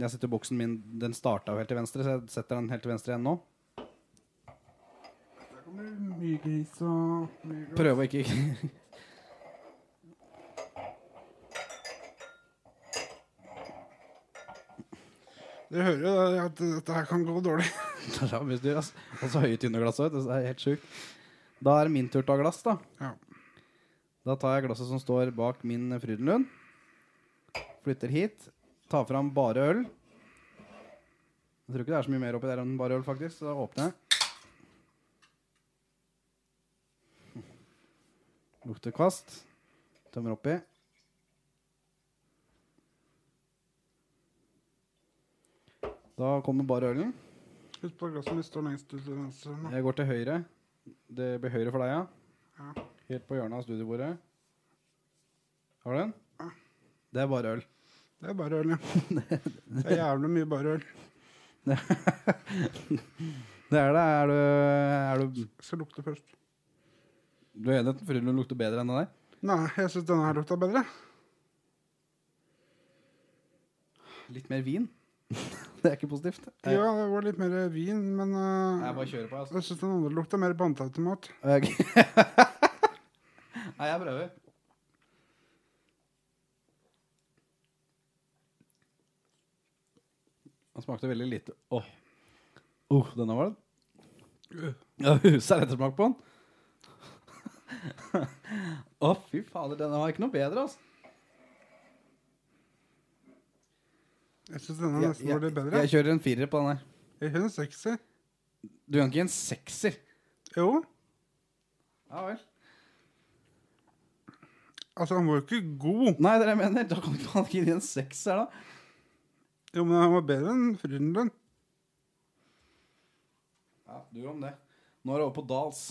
Jeg setter boksen min Den starta jo helt til venstre, så jeg setter den helt til venstre igjen nå. Der kommer mye gris og mye gris. Prøv å ikke Dere hører jo at dette her kan gå dårlig. Det er mye styr, ass. Og så høye, tynne. Det er helt sjukt. Da er det min tur til å ha glass, da. Ja. Da tar jeg glasset som står bak min Frydenlund. Flytter hit. Tar fram bare øl. Jeg tror ikke det er så mye mer oppi der enn bare øl, faktisk. Så da åpner jeg. Lukter kvast. Tømmer oppi. Da kommer bare ølen. Husk på glasset mitt står lengst ut til venstre. Jeg går til høyre. Det blir høyre for deg, ja. Ja. Helt på hjørnet av studiebordet. Har du den? Det er bare øl. Det er bare øl, ja. Det er jævlig mye bare øl. Det er det. Er du, er du, skal lukte først. du er enig i at Frydenlund lukter bedre enn deg der? Nei, jeg syns denne her lukta bedre. Litt mer vin? det er ikke positivt. Jeg, Ja, det var litt mer vin, men uh, jeg bare kjører på, altså. jeg syns den andre lukta mer banteautomat. Nei, jeg prøver. Den smakte veldig lite. Åh. Oh, denne var det. Ja, huset er ettersmak på den. Å, fy fader, denne var ikke noe bedre, altså. Jeg syns denne Jeg, nesten var litt bedre. jeg kjører en firer på den her. Jeg kjører en sekser. Du kan ikke gi en sekser. Jo, Ja vel. altså han var jo ikke god. Nei, det er det jeg mener. Da kan du ikke gi en sekser, da. Jo, men han var bedre enn Frydenlund. Ja, du om det. Nå er det over på Dals.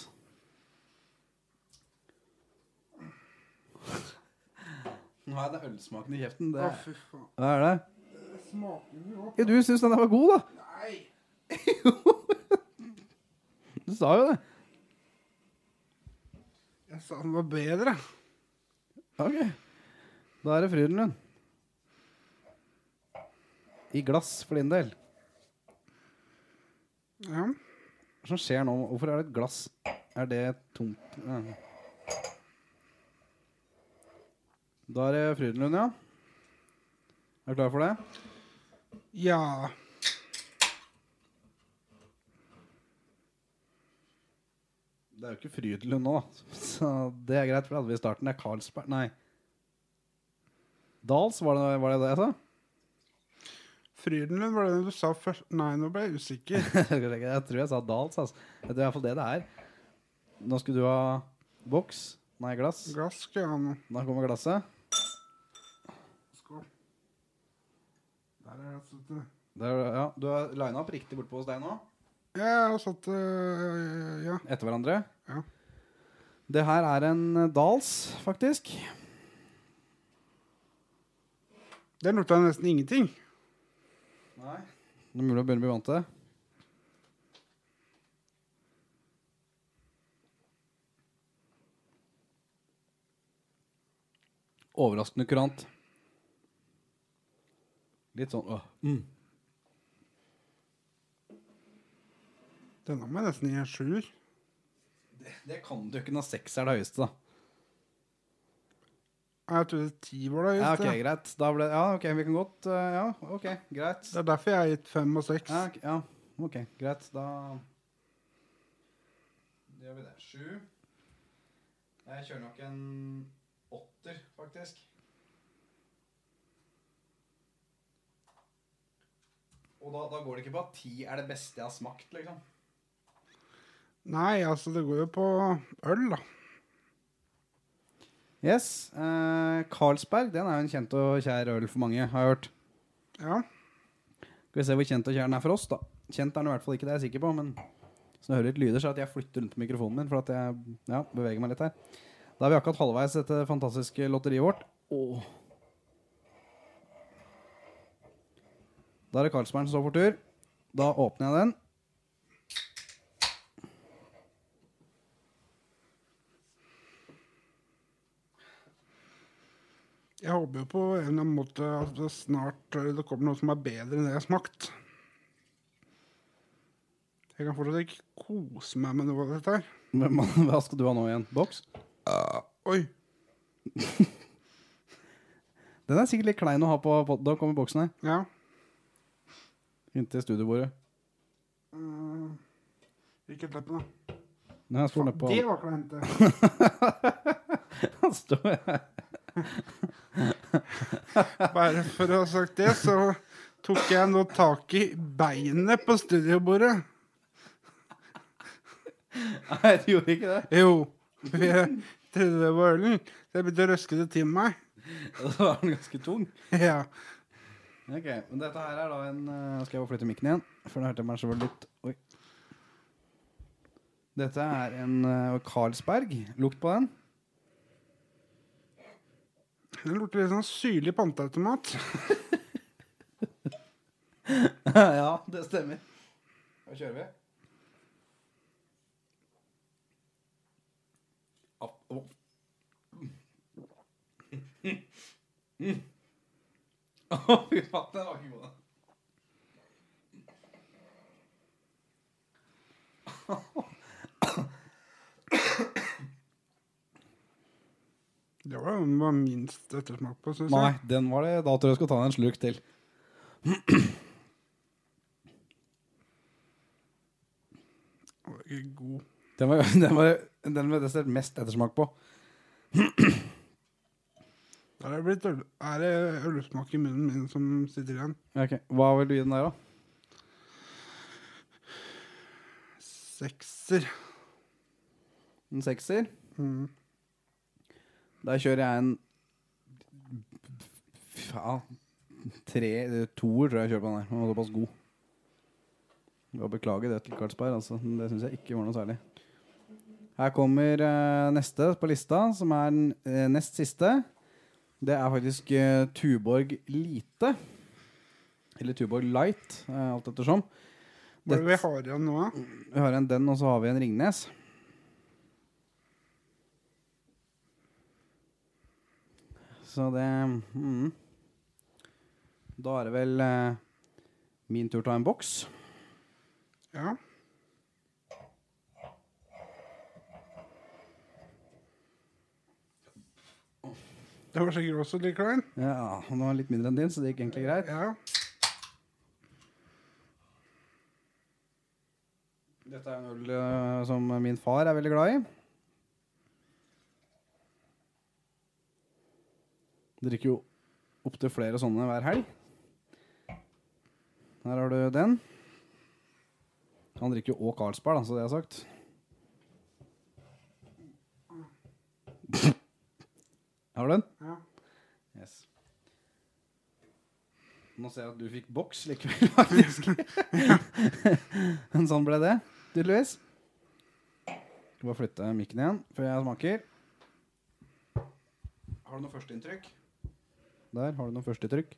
Nå er det ølsmaken i kjeften. Det, Å, fy faen. hva er det? Smaker jo godt. Ja, du syns den der var god, da? Nei! Jo. Du sa jo det. Jeg sa den var bedre. Ok. Da er det Frydenlund. I glass for din del. Ja. Hva som skjer nå? Hvorfor er det et glass? Er det tomt? Ja. Da er det Frydenlund, ja. Er du klar for det? ja. Det er jo ikke Frydenlund nå. Så det er greit, for det hadde vi i starten. Det er Carlsberg Nei. Dals, var det, var det det jeg sa? Frydenlund var det du sa først. Nei, nå ble jeg usikker. jeg tror jeg sa Dals, altså. Det er i hvert fall det det er. Nå skulle du ha boks. Nei, glass. Glass skal jeg ha nå. Da kommer glasset. Skål. Der er jeg satt det. Der, ja, du har lina opp riktig bortpå hos deg nå. Ja, jeg har satt det Ja. Etter hverandre. Ja. Det her er en eh, Dals, faktisk. Det lukta nesten ingenting. Nei. Det er mulig å begynne å bli vant til det. Overraskende kurant. Litt sånn øh. Mm. Denne må jeg nesten gi en sjuer. Det kan du ikke når seks er det høyeste, da. Jeg trodde ti var det Ja, ok, greit. Da ble, ja, ok, vi kan godt uh, Ja, ok, greit. Det er derfor jeg har gitt fem og seks. Ja, ok, ja, ok, greit. Da gjør vi det. Sju. Jeg kjører nok en åtter, faktisk. Og da, da går det ikke på at ti er det beste jeg har smakt, liksom. Nei, altså, det går jo på øl, da. Yes. Eh, Carlsberg den er jo en kjent og kjær øl for mange, har jeg hørt. Ja. Skal vi se hvor kjent og kjær den er for oss, da. Kjent er den i hvert fall ikke, det er jeg sikker på. Men så jeg hører litt lyder, så at jeg flytter rundt på mikrofonen min for at jeg ja, beveger meg litt her. Da er vi akkurat halvveis dette fantastiske lotteriet vårt. Åh. Da er det Carlsberg som står for tur. Da åpner jeg den. Jeg håper jo på en eller annen måte at det snart øh, det kommer noe som er bedre enn det jeg har smakt. Jeg kan fortsatt ikke kose meg med noe av dette her. Men hva skal du ha nå igjen? Boks? Oi. Den er sikkert litt klein å ha på, Da kommer boksen her. Ja. Inntil studiobordet. Uh, ikke slipp den, da. Nei, jeg står nedpå. Det var kleint, det. Han står her. Bare for å ha sagt det, så tok jeg nå tak i beinet på studiobordet. Nei, du gjorde ikke det. Jo. Jeg trodde det var ølen, så jeg begynte å røske det til meg. Og så var den ganske tung. Ja. Ok, men dette her er da en uh, Skal jeg bare flytte mikken igjen? For da hørte jeg meg sjøl litt Oi. Dette er en uh, Carlsberg. Lukt på den. Den lukter litt sånn syrlig panteautomat. ja, det stemmer. Da kjører vi. Å, å. Mm. Fy faen, den var ikke god. Det var den var minst ettersmak på, syns Nei, jeg. den var det. Da tror jeg jeg skal ta en slurk til. Den var ikke god. Den var den, var, den med desidert mest ettersmak på. Der er det blitt øl, er det ølsmak i munnen min som sitter igjen. Ok, Hva vil du gi den der, da? Sekser. En sekser? Mm. Der kjører jeg en Ja, tre Toer tror jeg jeg kjører på den der. Den var såpass god. Jeg må beklage det til Karlsberg, altså. Det syns jeg ikke var noe særlig. Her kommer uh, neste på lista, som er den uh, nest siste. Det er faktisk uh, Tuborg Lite. Eller Tuborg Light, alt ettersom. Hvor det vi har igjen nå? Vi har igjen den, og så har vi en Ringnes. Så det mm. Da er det vel eh, min tur til å ta en boks. Ja. Det var sikkert også litt klein. Ja, han var litt mindre enn din, så det gikk egentlig greit. Ja. Dette er en øl eh, som min far er veldig glad i. Drikker jo opptil flere sånne hver helg. Her har du den. Han drikker jo òg Carlsberg, da, så det er sagt. Har du den? ja. Yes. Nå ser jeg at du fikk boks likevel, faktisk. Men sånn ble det, tydeligvis. Skal bare flytte mikken igjen før jeg smaker. Har du noe førsteinntrykk? Der har du noen førsteinntrykk.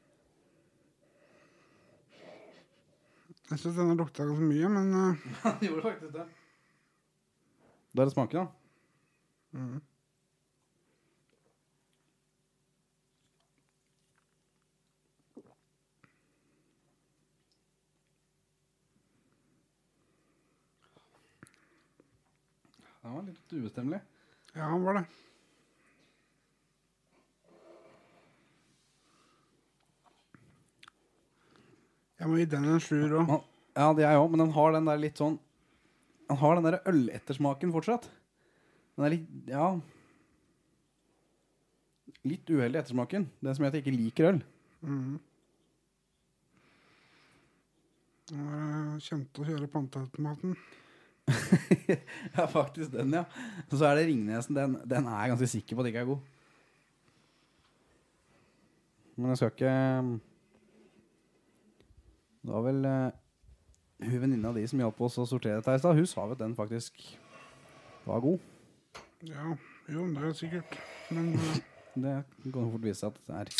Jeg syns denne lukta ganske mye, men eh, Han gjorde faktisk det. Da er det smaken, da. mm. Den var litt ubestemmelig. Ja, han var det. Jeg må gi den en sjuer òg. Ja, det er jeg òg, men den har den der litt sånn Den har den der ølettersmaken fortsatt. Den er litt Ja. Litt uheldig ettersmaken. Det som gjør at jeg ikke liker øl. Mm. Jeg kjente å kjøre panteautomaten. ja, faktisk den, ja. Så er det Ringnesen. Den, den er jeg ganske sikker på at ikke er god. Men jeg skal ikke Det var vel uh, hun venninna di som hjalp oss å sortere dette i stad. Hun sa at den faktisk var god. Ja, jo, det er sikkert. Men uh, Det kan fort vise seg at det er.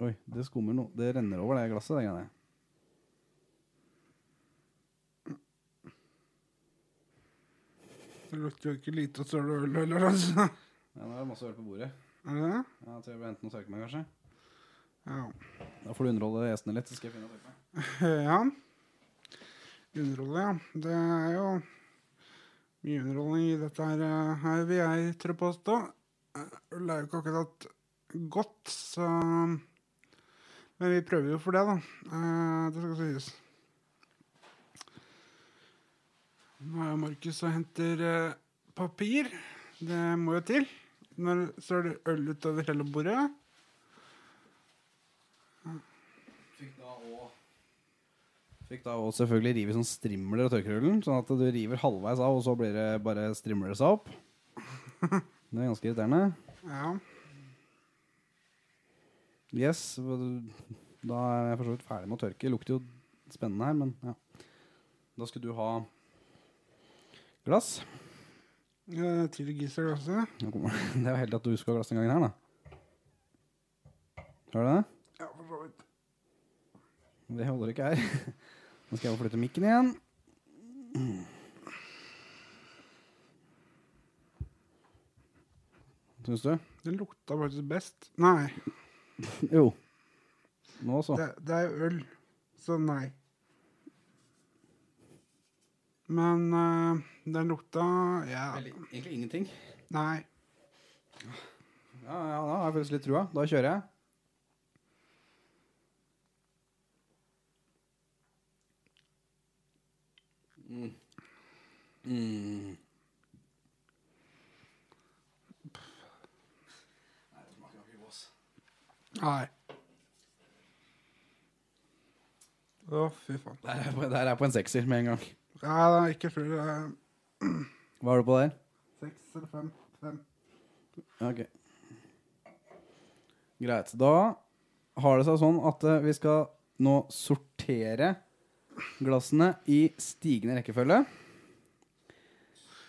Oi, det skummer noe. Det renner over det glasset, det greiene. Det lukter jo ikke lite søl og øl heller, altså. Ja, nå er det masse øl på bordet. Er det det? Ja, jeg tror jeg vil hente noe søke meg, kanskje. Ja. Da får du underholde gjestene litt, så skal jeg finne noe søke meg. ja. Underholde, ja. Det er jo mye underholdning i dette her, eh, her vil jeg tro påstå. Eh, Øl er jo ikke akkurat godt, så Men vi prøver jo for det, da. Eh, Det skal sies. Nå er Markus og henter eh, papir. Det må jo til. Når det øl utover hele bordet. Fikk da òg Fikk da også selvfølgelig rive sånn strimler av tørkerullen, sånn at du river halvveis av, og så blir det bare strimler seg opp. Det er ganske irriterende. Ja. Yes, da er jeg for så vidt ferdig med å tørke. Lukter jo spennende her, men ja. Da skal du ha glass. Ja, Til gisselglasset. Det er jo heldig at du husker glass den gangen her, da. Har du det? Ja, for så vidt. Det holder ikke her. Nå skal jeg flytte mikken igjen. Syns du? Den lukta faktisk best. Nei, Jo. Nå så. det, det er øl, så nei. Men uh, den lukta Ja, Egentlig ingenting. nei. Ja, ja, da har jeg faktisk litt trua. Da kjører jeg. Mm. Mm. Nei, det smaker ikke godt. Nei. Å, fy faen. Der er jeg på, der er jeg på en sekser med en gang. Ja, det er ikke full. Uh, Hva har du på der? seks eller fem. Fem. Ok. Greit. Da har det seg sånn at eh, vi skal nå sortere glassene i stigende rekkefølge.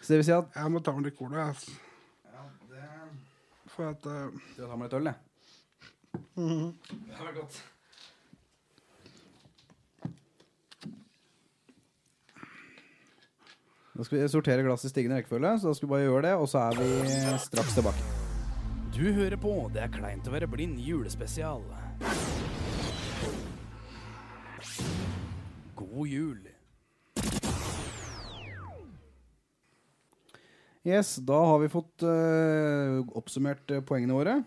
Så det vil si at Jeg må ta meg litt cola, ass. Ja, det For at eh, Skal jeg ta meg litt øl, jeg? Det har vært godt. Da skal vi sortere glass i stigende rekkefølge, så da skal vi bare gjøre det, og så er vi straks tilbake. Du hører på Det er kleint å være blind julespesial. God jul. Yes, da har vi fått eh, oppsummert eh, poengene våre.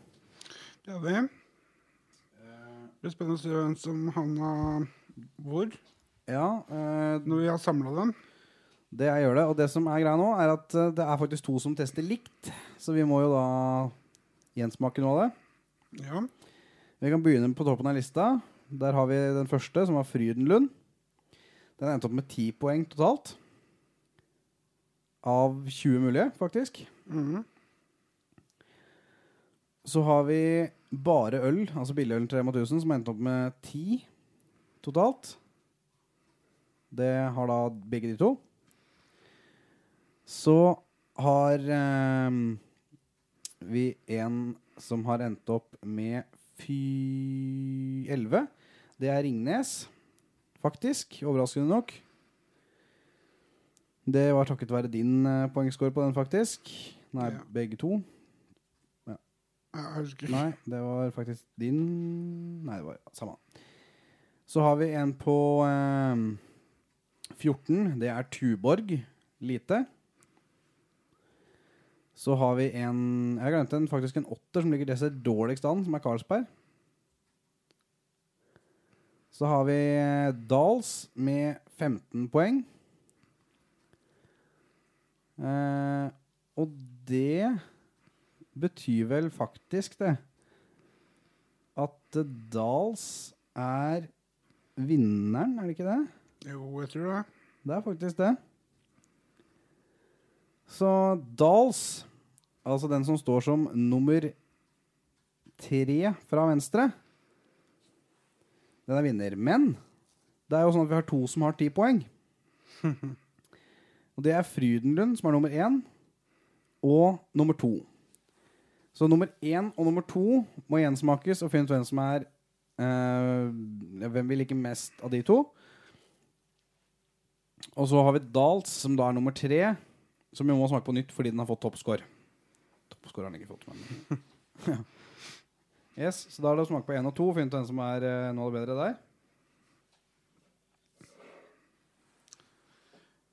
Det er det. Det blir spennende å se hvem som havna hvor Ja, eh, når vi har samla dem. Det jeg gjør det. Og det som er greia nå, er at eh, det er faktisk to som tester likt. Så vi må jo da gjensmake noe av det. Ja. Vi kan begynne på toppen av lista. Der har vi den første, som var Frydenlund. Den endte opp med ti poeng totalt. Av 20 mulige, faktisk. Mhm. Så har vi bare øl, altså billigølen til Rema 1000, som endte opp med ti totalt. Det har da begge de to. Så har ehm, vi en som har endt opp med fy 11. Det er Ringnes, faktisk. Overraskende nok. Det var takket være din uh, poengscore på den, faktisk. Nei, Ja. begge to. Husker. Nei, det var faktisk din Nei, det var samme. Så har vi en på eh, 14. Det er Tuborg. Lite. Så har vi en Jeg glemte en, faktisk en åtter som ligger desidert dårligst an, som er Carlsberg. Så har vi Dahls Dals med 15 poeng. Eh, og det betyr vel faktisk det at Dahls Dals er vinneren, er det ikke det? Jo, jeg tror det. Det er faktisk det. Så Dals, altså den som står som nummer tre fra venstre, den er vinner. Men det er jo sånn at vi har to som har ti poeng. Og det er Frydenlund, som er nummer én, og nummer to. Så nummer én og nummer to må gjensmakes og finne ut hvem som er øh, Hvem vi liker mest av de to. Og så har vi Dals, som da er nummer tre, som vi må smake på nytt fordi den har fått toppscore. Toppscore har den ikke fått, men. Yes, Så da er det å smake på én og to Finn ut hvem som er eh, noe av det bedre der.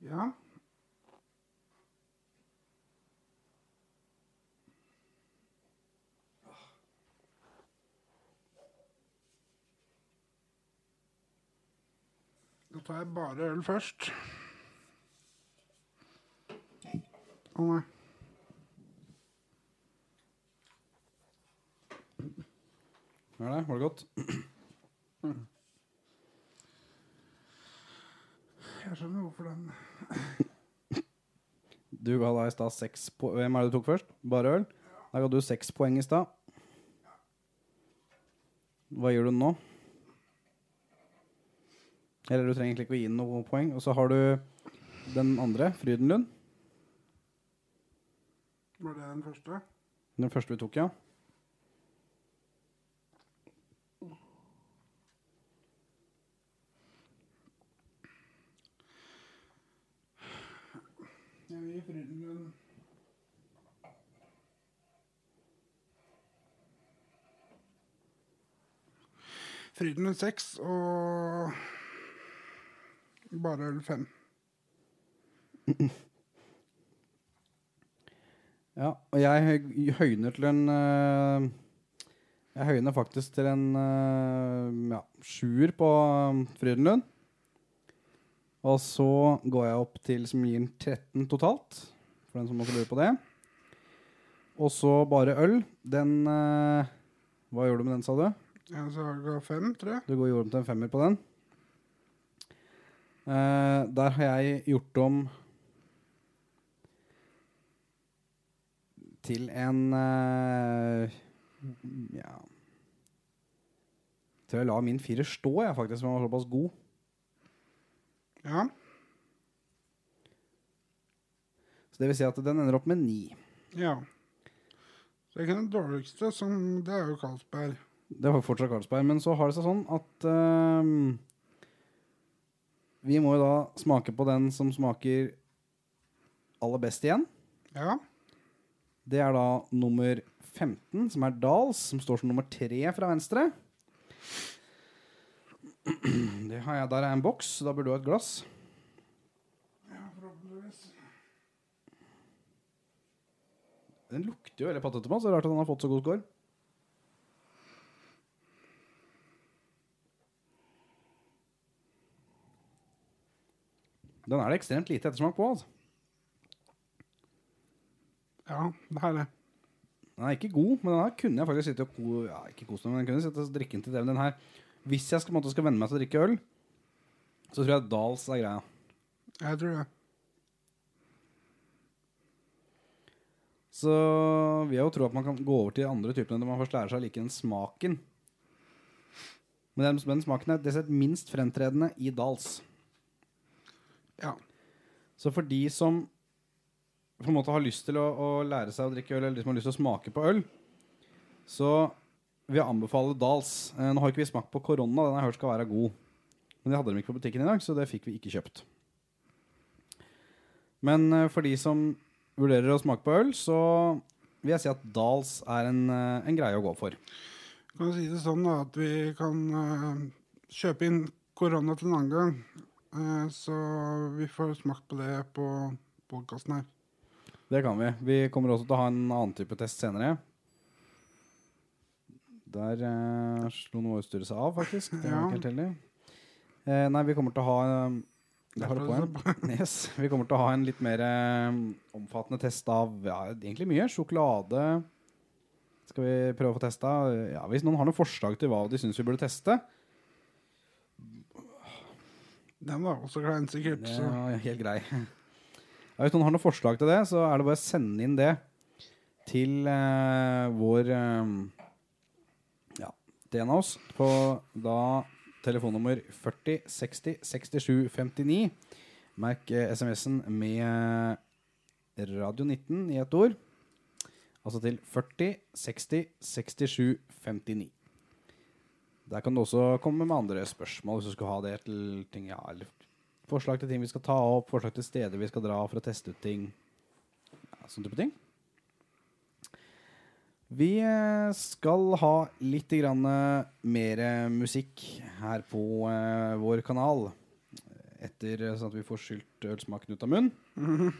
Ja. Da tar jeg bare øl først. Å nei. Hva er det? Var det godt? Jeg skjønner hvorfor den Du ga deg i stad seks poeng Hvem er det du tok først? Bare øl? Da ga du seks poeng i stad. Hva gjør du nå? Eller du trenger egentlig ikke å gi noe poeng. Og så har du den andre, Frydenlund. Var det den første? Den første vi tok, ja. Jeg vil gi fryden Frydenlund seks og bare øl fem. Ja, og jeg høyner til en øh, Jeg høyner faktisk til en øh, ja, sjuer på øh, Frydenlund. Og så går jeg opp til som gir den 13 totalt, for den som måtte lure på det. Og så bare øl. Den øh, Hva gjør du med den, sa du? Jeg sa ga fem, tror jeg. Du går gjorde om til en femmer på den. Eh, der har jeg gjort om til en uh, Ja Tror jeg la min firer stå, jeg, faktisk, som var såpass god. Ja. Så det vil si at den ender opp med ni. ja. Så det er ikke den dårligste, som det er jo Karlsberg. Det var fortsatt Karlsberg. Men så har det seg sånn at uh, Vi må jo da smake på den som smaker aller best igjen. Ja. Det er da nummer 15, som er Dahls, som står som nummer 3 fra venstre. Jeg, Der er en boks, så da burde du ha et glass. Den lukter jo veldig pattetomat, så det er rart at den har fått så god score. Den er det ekstremt lite ettersmak på. altså. Ja, det er det. Den er ikke god, men den her kunne jeg faktisk sitte og ko ja, ikke kose meg, men jeg kunne sitte og drikke den til det. Men den her, hvis jeg skal, måtte, skal venne meg til å drikke øl, så tror jeg Dals er greia. Jeg tror det. Så vil jeg jo tro at man kan gå over til andre typer når man først lærer seg å like den smaken. Men den, den smaken er desidert minst fremtredende i Dals. Ja. Så for de som på en måte har lyst til å, å lære seg å drikke øl, eller de som har lyst til å smake på øl, så vil jeg anbefale Dals. Eh, nå har ikke vi smakt på korona, den jeg hørt skal være god. Men de hadde dem ikke på butikken i dag, så det fikk vi ikke kjøpt. Men eh, for de som vurderer å smake på øl, så vil jeg si at Dals er en, eh, en greie å gå for. Kan du si det sånn da, at vi kan uh, kjøpe inn korona til en annen gang. Uh, så vi får smakt på det på podkasten her. Det kan vi. Vi kommer også til å ha en annen type test senere. Der eh, slo noe utstyret seg av, faktisk. Det var ikke helt heldig. Eh, nei, vi kommer til å ha eh, har det på en. Yes. Vi kommer til å ha en litt mer eh, omfattende test av ja, egentlig mye. Sjokolade skal vi prøve å få testa. Ja, hvis noen har noen forslag til hva de syns vi burde teste, Den var også klein, sikkert. Ja, helt grei. Ja, hvis noen har noen forslag til det, så er det bare å sende inn det til eh, vår eh, ja, det en av oss på da telefonnummer 40 60 67 59. Merk eh, SMS-en med eh, Radio 19 i ett ord. Altså til 40 60 67 59. Der kan du også komme med andre spørsmål hvis du skulle ha det til ting, ja, eller forslag til ting vi skal ta opp, forslag til steder vi skal dra for å teste ut ting. Ja, sånn type ting. Vi eh, skal ha litt eh, mer eh, musikk her på vår kanal. Etter sånn at vi får skylt ølsmaken ut av munnen.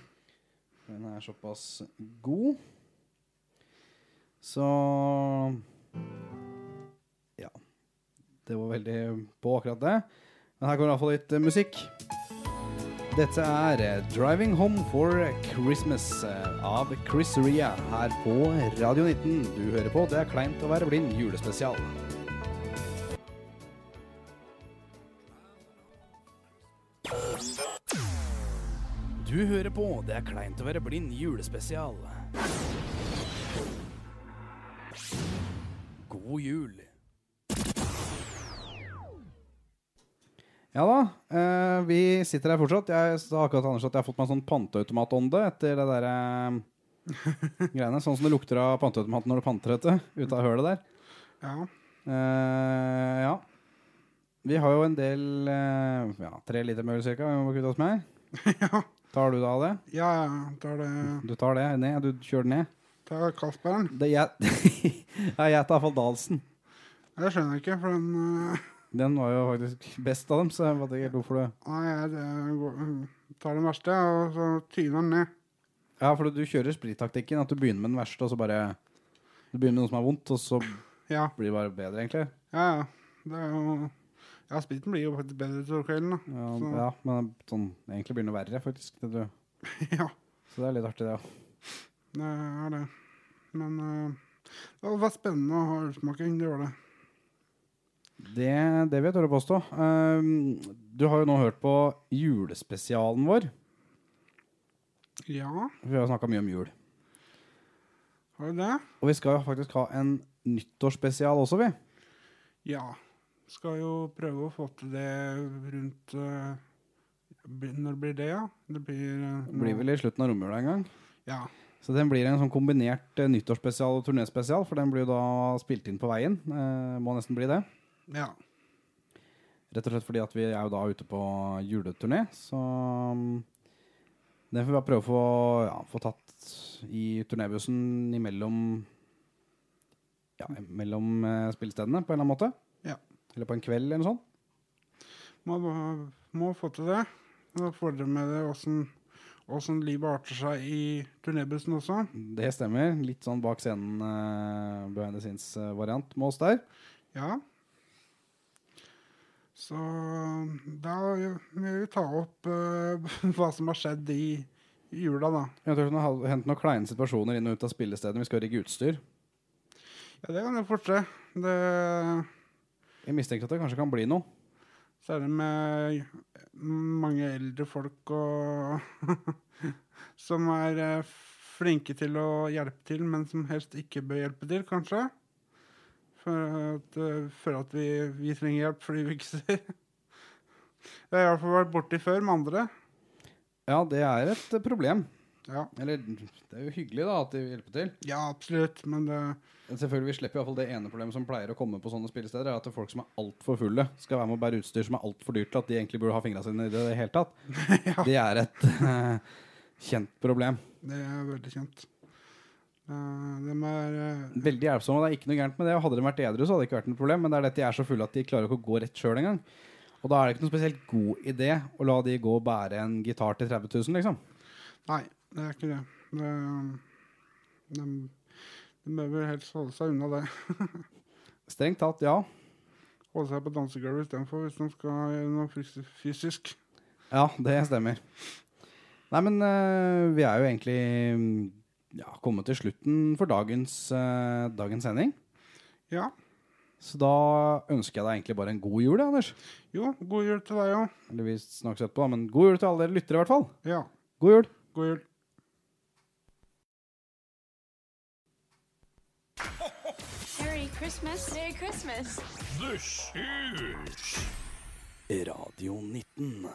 Den er såpass god. Så Ja. Det var veldig på akkurat det. Men her kommer iallfall litt musikk. Dette er eh, 'Driving Home for Christmas' eh, av Chris Ria her på Radio 19. Du hører på Det er kleint å være blind julespesial. Du hører på Det er kleint å være blind julespesial. God jul. Ja da, eh, vi sitter her fortsatt. Jeg sa akkurat Anders at jeg har fått meg en sånn panteautomatånde etter det der eh, greiene. Sånn som det lukter av panteautomaten når du panter, dette. Ut av hølet der. Ja. Eh, ja. Vi har jo en del eh, Ja, tre liter med ca cirka. Vi må kutte oss med. ja. Tar du da av det? Ja, ja. Tar det Du tar det ned? Du kjører det ned? Tar. Det, jeg, ja, jeg tar iallfall Dahlsen. Det skjønner jeg ikke, for den eh, Den var jo faktisk best av dem, så jeg vet ikke helt hvorfor du Nei, jeg tar den verste, og så tyner den ned. Ja, for du kjører sprittaktikken, at du begynner med den verste, og så bare Du begynner med noe som er vondt, og så Ja, blir det bare bedre, egentlig. ja. ja. Det er jo Ja, spriten blir jo faktisk bedre utover kvelden, da. Ja, Så- ja men sånn, egentlig blir det verre, faktisk. Det, du. ja, Så det er litt artig, det òg. det er det. Men uh, det var spennende å ha ølsmaking, det var det. Det, det vil jeg tørre å påstå. Um, du har jo nå hørt på julespesialen vår. Ja, Vi har snakka mye om jul. har du det? Og vi skal jo faktisk ha en nyttårsspesial også, vi. Ja. Skal jo prøve å få til det rundt uh, Når blir det, ja? Det blir uh, Det blir vel i slutten av romjula en gang. Ja. Så den blir en sånn kombinert uh, nyttårsspesial og turnéspesial, for den blir jo da spilt inn på veien. Må nesten bli det. Ja. Rett og slett fordi at vi er jo da ute på juleturné, så det får vi bare prøve å få, ja, få tatt i turnébussen imellom Ja, mellom eh, spillestedene, på en eller annen måte. Ja. Eller på en kveld, eller noe sånt. Må, må få til det. Da får dere med det åssen åssen livet arter seg i turnébussen også. Det stemmer. Litt sånn bak scenen uh, behind the scenes-variant med oss der. Ja. Så da vil vi ta opp uh, hva som har skjedd i jula, da. Eventuelt det har hendt noen kleine situasjoner inn og ut av spillestedene. Vi skal rigge utstyr. Ja, det kan jo fort skje. Det Jeg mistenker at det kanskje kan bli noe. Særlig med mange eldre folk og som er eh, flinke til å hjelpe til, men som helst ikke bør hjelpe til, kanskje. At, eh, at vi, vi trenger hjelp fordi vi ikke ser. Det har jeg i hvert fall vært borti før med andre. Ja, det er et eh, problem. Ja, Eller det er jo hyggelig da at de hjelper til. ja absolutt, men det Selvfølgelig, Vi slipper fall det ene problemet som pleier å komme på sånne spillesteder. er At folk som er altfor fulle, skal være med å bære utstyr som er altfor dyrt til at de egentlig burde ha fingra sine i det, hele tatt. Det er et uh, kjent problem. Det er veldig kjent. Uh, de er eh, Veldig hjelpsomme. Det er ikke noe gærent med det. Hadde de vært edru, så hadde det ikke vært noe problem. Men det er det at de er så fulle at de klarer ikke å gå rett sjøl engang. Og da er det ikke noen spesielt god idé å la de gå og bære en gitar til 30 000, liksom. Nei, det er ikke det. det de, de bør vel helst holde seg unna det. Strengt tatt, ja. Holde seg på dansegulvet istedenfor hvis de skal gjøre noe fysisk. Ja, det stemmer. Nei, men eh, vi er jo egentlig ja, kommet til slutten for dagens, eh, dagens sending. Ja. Så da ønsker jeg deg egentlig bare en god jul, ja, Anders. Jo, god jul til deg òg. Eller vi snakkes etterpå, men god jul til alle dere lyttere, i hvert fall. Ja, God jul. god jul. Merry Christmas. Merry Christmas. The Shoes. Radio 19.